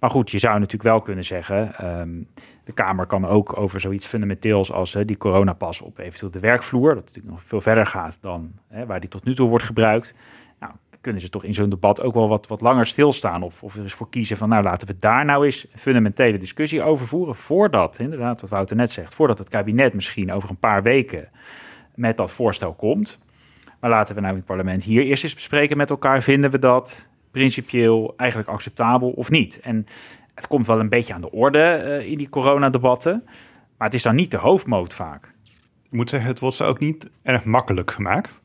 Maar goed, je zou natuurlijk wel kunnen zeggen. Um, de Kamer kan ook over zoiets fundamenteels als die coronapas op eventueel de werkvloer, dat natuurlijk nog veel verder gaat dan waar die tot nu toe wordt gebruikt. Nou, kunnen ze toch in zo'n debat ook wel wat, wat langer stilstaan of, of er eens voor kiezen van nou laten we daar nou eens een fundamentele discussie over voeren voordat, inderdaad wat Wouter net zegt, voordat het kabinet misschien over een paar weken met dat voorstel komt. Maar laten we nou in het parlement hier eerst eens bespreken met elkaar, vinden we dat principieel eigenlijk acceptabel of niet? En het komt wel een beetje aan de orde uh, in die coronadebatten. Maar het is dan niet de hoofdmoot vaak. Ik moet zeggen, het wordt ze ook niet erg makkelijk gemaakt.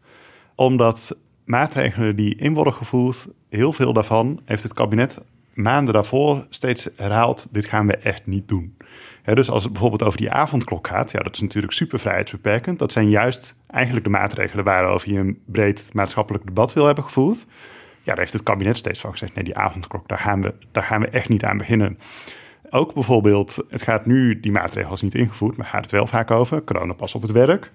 Omdat maatregelen die in worden gevoerd, heel veel daarvan heeft het kabinet maanden daarvoor steeds herhaald: dit gaan we echt niet doen. dus als het bijvoorbeeld over die avondklok gaat, ja, dat is natuurlijk super vrijheidsbeperkend. Dat zijn juist eigenlijk de maatregelen waarover je een breed maatschappelijk debat wil hebben gevoerd. Ja, daar heeft het kabinet steeds van gezegd: nee, die avondklok, daar gaan we, daar gaan we echt niet aan beginnen. Ook bijvoorbeeld, het gaat nu, die maatregels niet ingevoerd, maar gaat het wel vaak over, pas op het werk.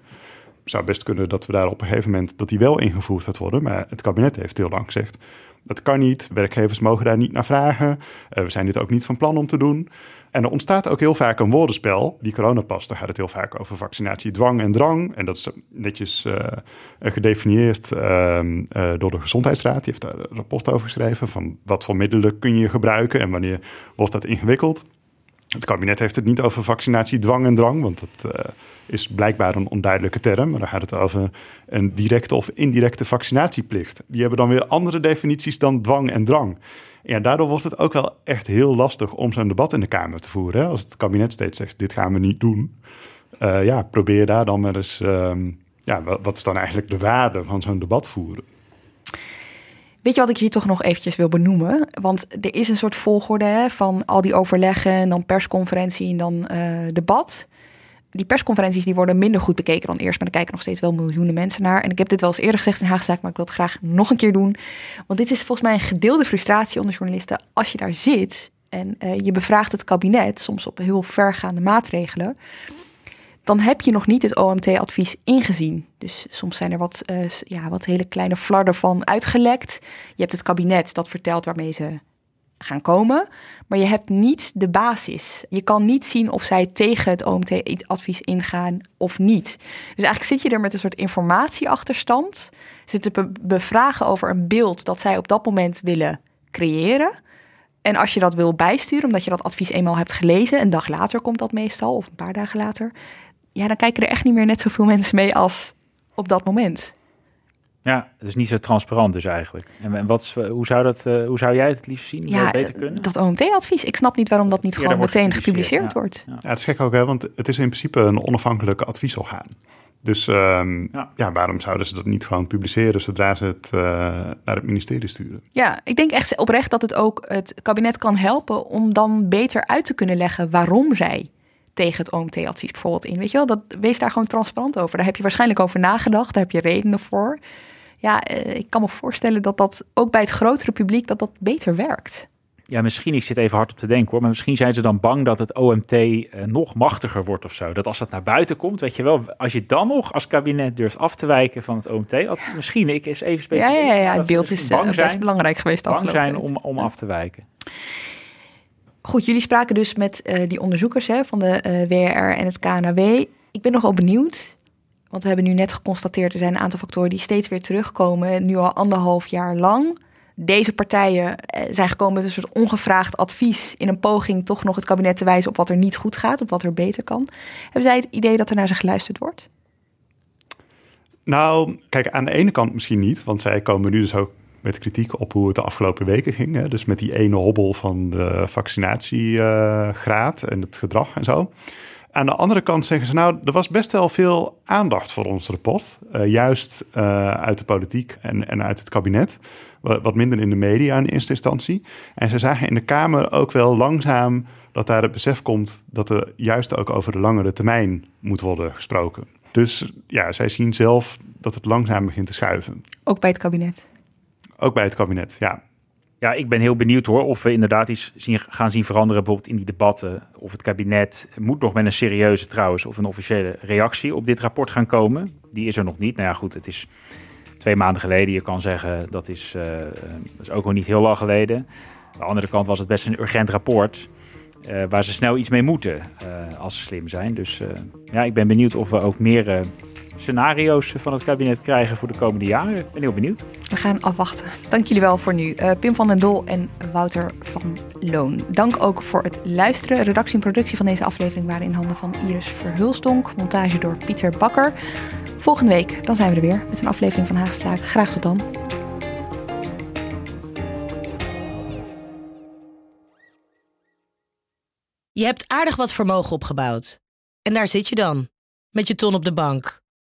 Zou best kunnen dat we daar op een gegeven moment, dat die wel ingevoerd gaat worden. Maar het kabinet heeft heel lang gezegd, dat kan niet. Werkgevers mogen daar niet naar vragen. Uh, we zijn dit ook niet van plan om te doen. En er ontstaat ook heel vaak een woordenspel. Die coronapas, daar gaat het heel vaak over vaccinatie, dwang en drang. En dat is netjes uh, gedefinieerd uh, door de Gezondheidsraad. Die heeft daar een rapport over geschreven van wat voor middelen kun je gebruiken en wanneer wordt dat ingewikkeld. Het kabinet heeft het niet over vaccinatie, dwang en drang, want dat uh, is blijkbaar een onduidelijke term. Maar dan gaat het over een directe of indirecte vaccinatieplicht. Die hebben dan weer andere definities dan dwang en drang. Ja, daardoor wordt het ook wel echt heel lastig om zo'n debat in de Kamer te voeren. Hè? Als het kabinet steeds zegt, dit gaan we niet doen. Uh, ja, probeer daar dan maar eens... Uh, ja, wat is dan eigenlijk de waarde van zo'n debat voeren? Weet je wat ik hier toch nog eventjes wil benoemen? Want er is een soort volgorde hè, van al die overleggen en dan persconferentie en dan uh, debat. Die persconferenties die worden minder goed bekeken dan eerst, maar er kijken nog steeds wel miljoenen mensen naar. En ik heb dit wel eens eerder gezegd in Haagzaak, maar ik wil het graag nog een keer doen. Want dit is volgens mij een gedeelde frustratie onder journalisten. Als je daar zit en uh, je bevraagt het kabinet, soms op heel vergaande maatregelen dan heb je nog niet het OMT-advies ingezien. Dus soms zijn er wat, uh, ja, wat hele kleine flarden van uitgelekt. Je hebt het kabinet dat vertelt waarmee ze gaan komen, maar je hebt niet de basis. Je kan niet zien of zij tegen het OMT-advies ingaan of niet. Dus eigenlijk zit je er met een soort informatieachterstand. Zitten te bevragen over een beeld dat zij op dat moment willen creëren. En als je dat wil bijsturen, omdat je dat advies eenmaal hebt gelezen, een dag later komt dat meestal, of een paar dagen later, ja, dan kijken er echt niet meer net zoveel mensen mee als op dat moment. Ja, het is niet zo transparant dus eigenlijk. En wat, hoe, zou dat, uh, hoe zou jij het liefst zien? Ja, beter kunnen? dat OMT-advies. Ik snap niet waarom dat niet gewoon meteen gepubliceerd wordt. Ja. het is gek ook, hè, want het is in principe een onafhankelijke adviesorgaan. Dus ehm, ja. waarom zouden ze dat niet gewoon publiceren zodra ze het uh, naar het ministerie sturen? Ja, ik denk echt oprecht dat het ook het kabinet kan helpen om dan beter uit te kunnen leggen waarom zij tegen het OMT-advies bijvoorbeeld in. Weet je wel, dat, wees daar gewoon transparant over. Daar heb je waarschijnlijk over nagedacht, daar heb je redenen voor. Ja, uh, ik kan me voorstellen dat dat ook bij het grotere publiek dat dat beter werkt. Ja, misschien, ik zit even hard op te denken hoor, maar misschien zijn ze dan bang dat het OMT uh, nog machtiger wordt of zo. Dat als dat naar buiten komt, weet je wel, als je dan nog als kabinet durft af te wijken van het OMT, misschien, ik is even specifiek. Ja, ja, ja, het beeld is bang zijn, best belangrijk geweest. Bang zijn om, om af te wijken. Goed, jullie spraken dus met uh, die onderzoekers hè, van de uh, WR en het KNW. Ik ben nogal benieuwd, want we hebben nu net geconstateerd... er zijn een aantal factoren die steeds weer terugkomen, nu al anderhalf jaar lang deze partijen eh, zijn gekomen met een soort ongevraagd advies in een poging toch nog het kabinet te wijzen op wat er niet goed gaat, op wat er beter kan. Hebben zij het idee dat er naar ze geluisterd wordt? Nou, kijk, aan de ene kant misschien niet, want zij komen nu dus ook met kritiek op hoe het de afgelopen weken ging. Dus met die ene hobbel van de vaccinatiegraad en het gedrag en zo. Aan de andere kant zeggen ze, nou, er was best wel veel aandacht voor ons rapport. Uh, juist uh, uit de politiek en, en uit het kabinet. Wat minder in de media in eerste instantie. En ze zagen in de Kamer ook wel langzaam dat daar het besef komt dat er juist ook over de langere termijn moet worden gesproken. Dus ja, zij zien zelf dat het langzaam begint te schuiven. Ook bij het kabinet? Ook bij het kabinet, ja. Ja, ik ben heel benieuwd hoor of we inderdaad iets zien, gaan zien veranderen bijvoorbeeld in die debatten. Of het kabinet moet nog met een serieuze trouwens of een officiële reactie op dit rapport gaan komen. Die is er nog niet. Nou ja, goed, het is twee maanden geleden. Je kan zeggen dat is, dat is ook nog niet heel lang geleden. Aan de andere kant was het best een urgent rapport. Uh, waar ze snel iets mee moeten uh, als ze slim zijn. Dus ja, ik ben benieuwd of we ook meer scenario's van het kabinet krijgen voor de komende jaren. Ik ben heel benieuwd. We gaan afwachten. Dank jullie wel voor nu. Uh, Pim van den Dol en Wouter van Loon. Dank ook voor het luisteren. Redactie en productie van deze aflevering waren in handen van Iris Verhulstonk. Montage door Pieter Bakker. Volgende week dan zijn we er weer met een aflevering van Haagse Zaak. Graag tot dan. Je hebt aardig wat vermogen opgebouwd. En daar zit je dan, met je ton op de bank.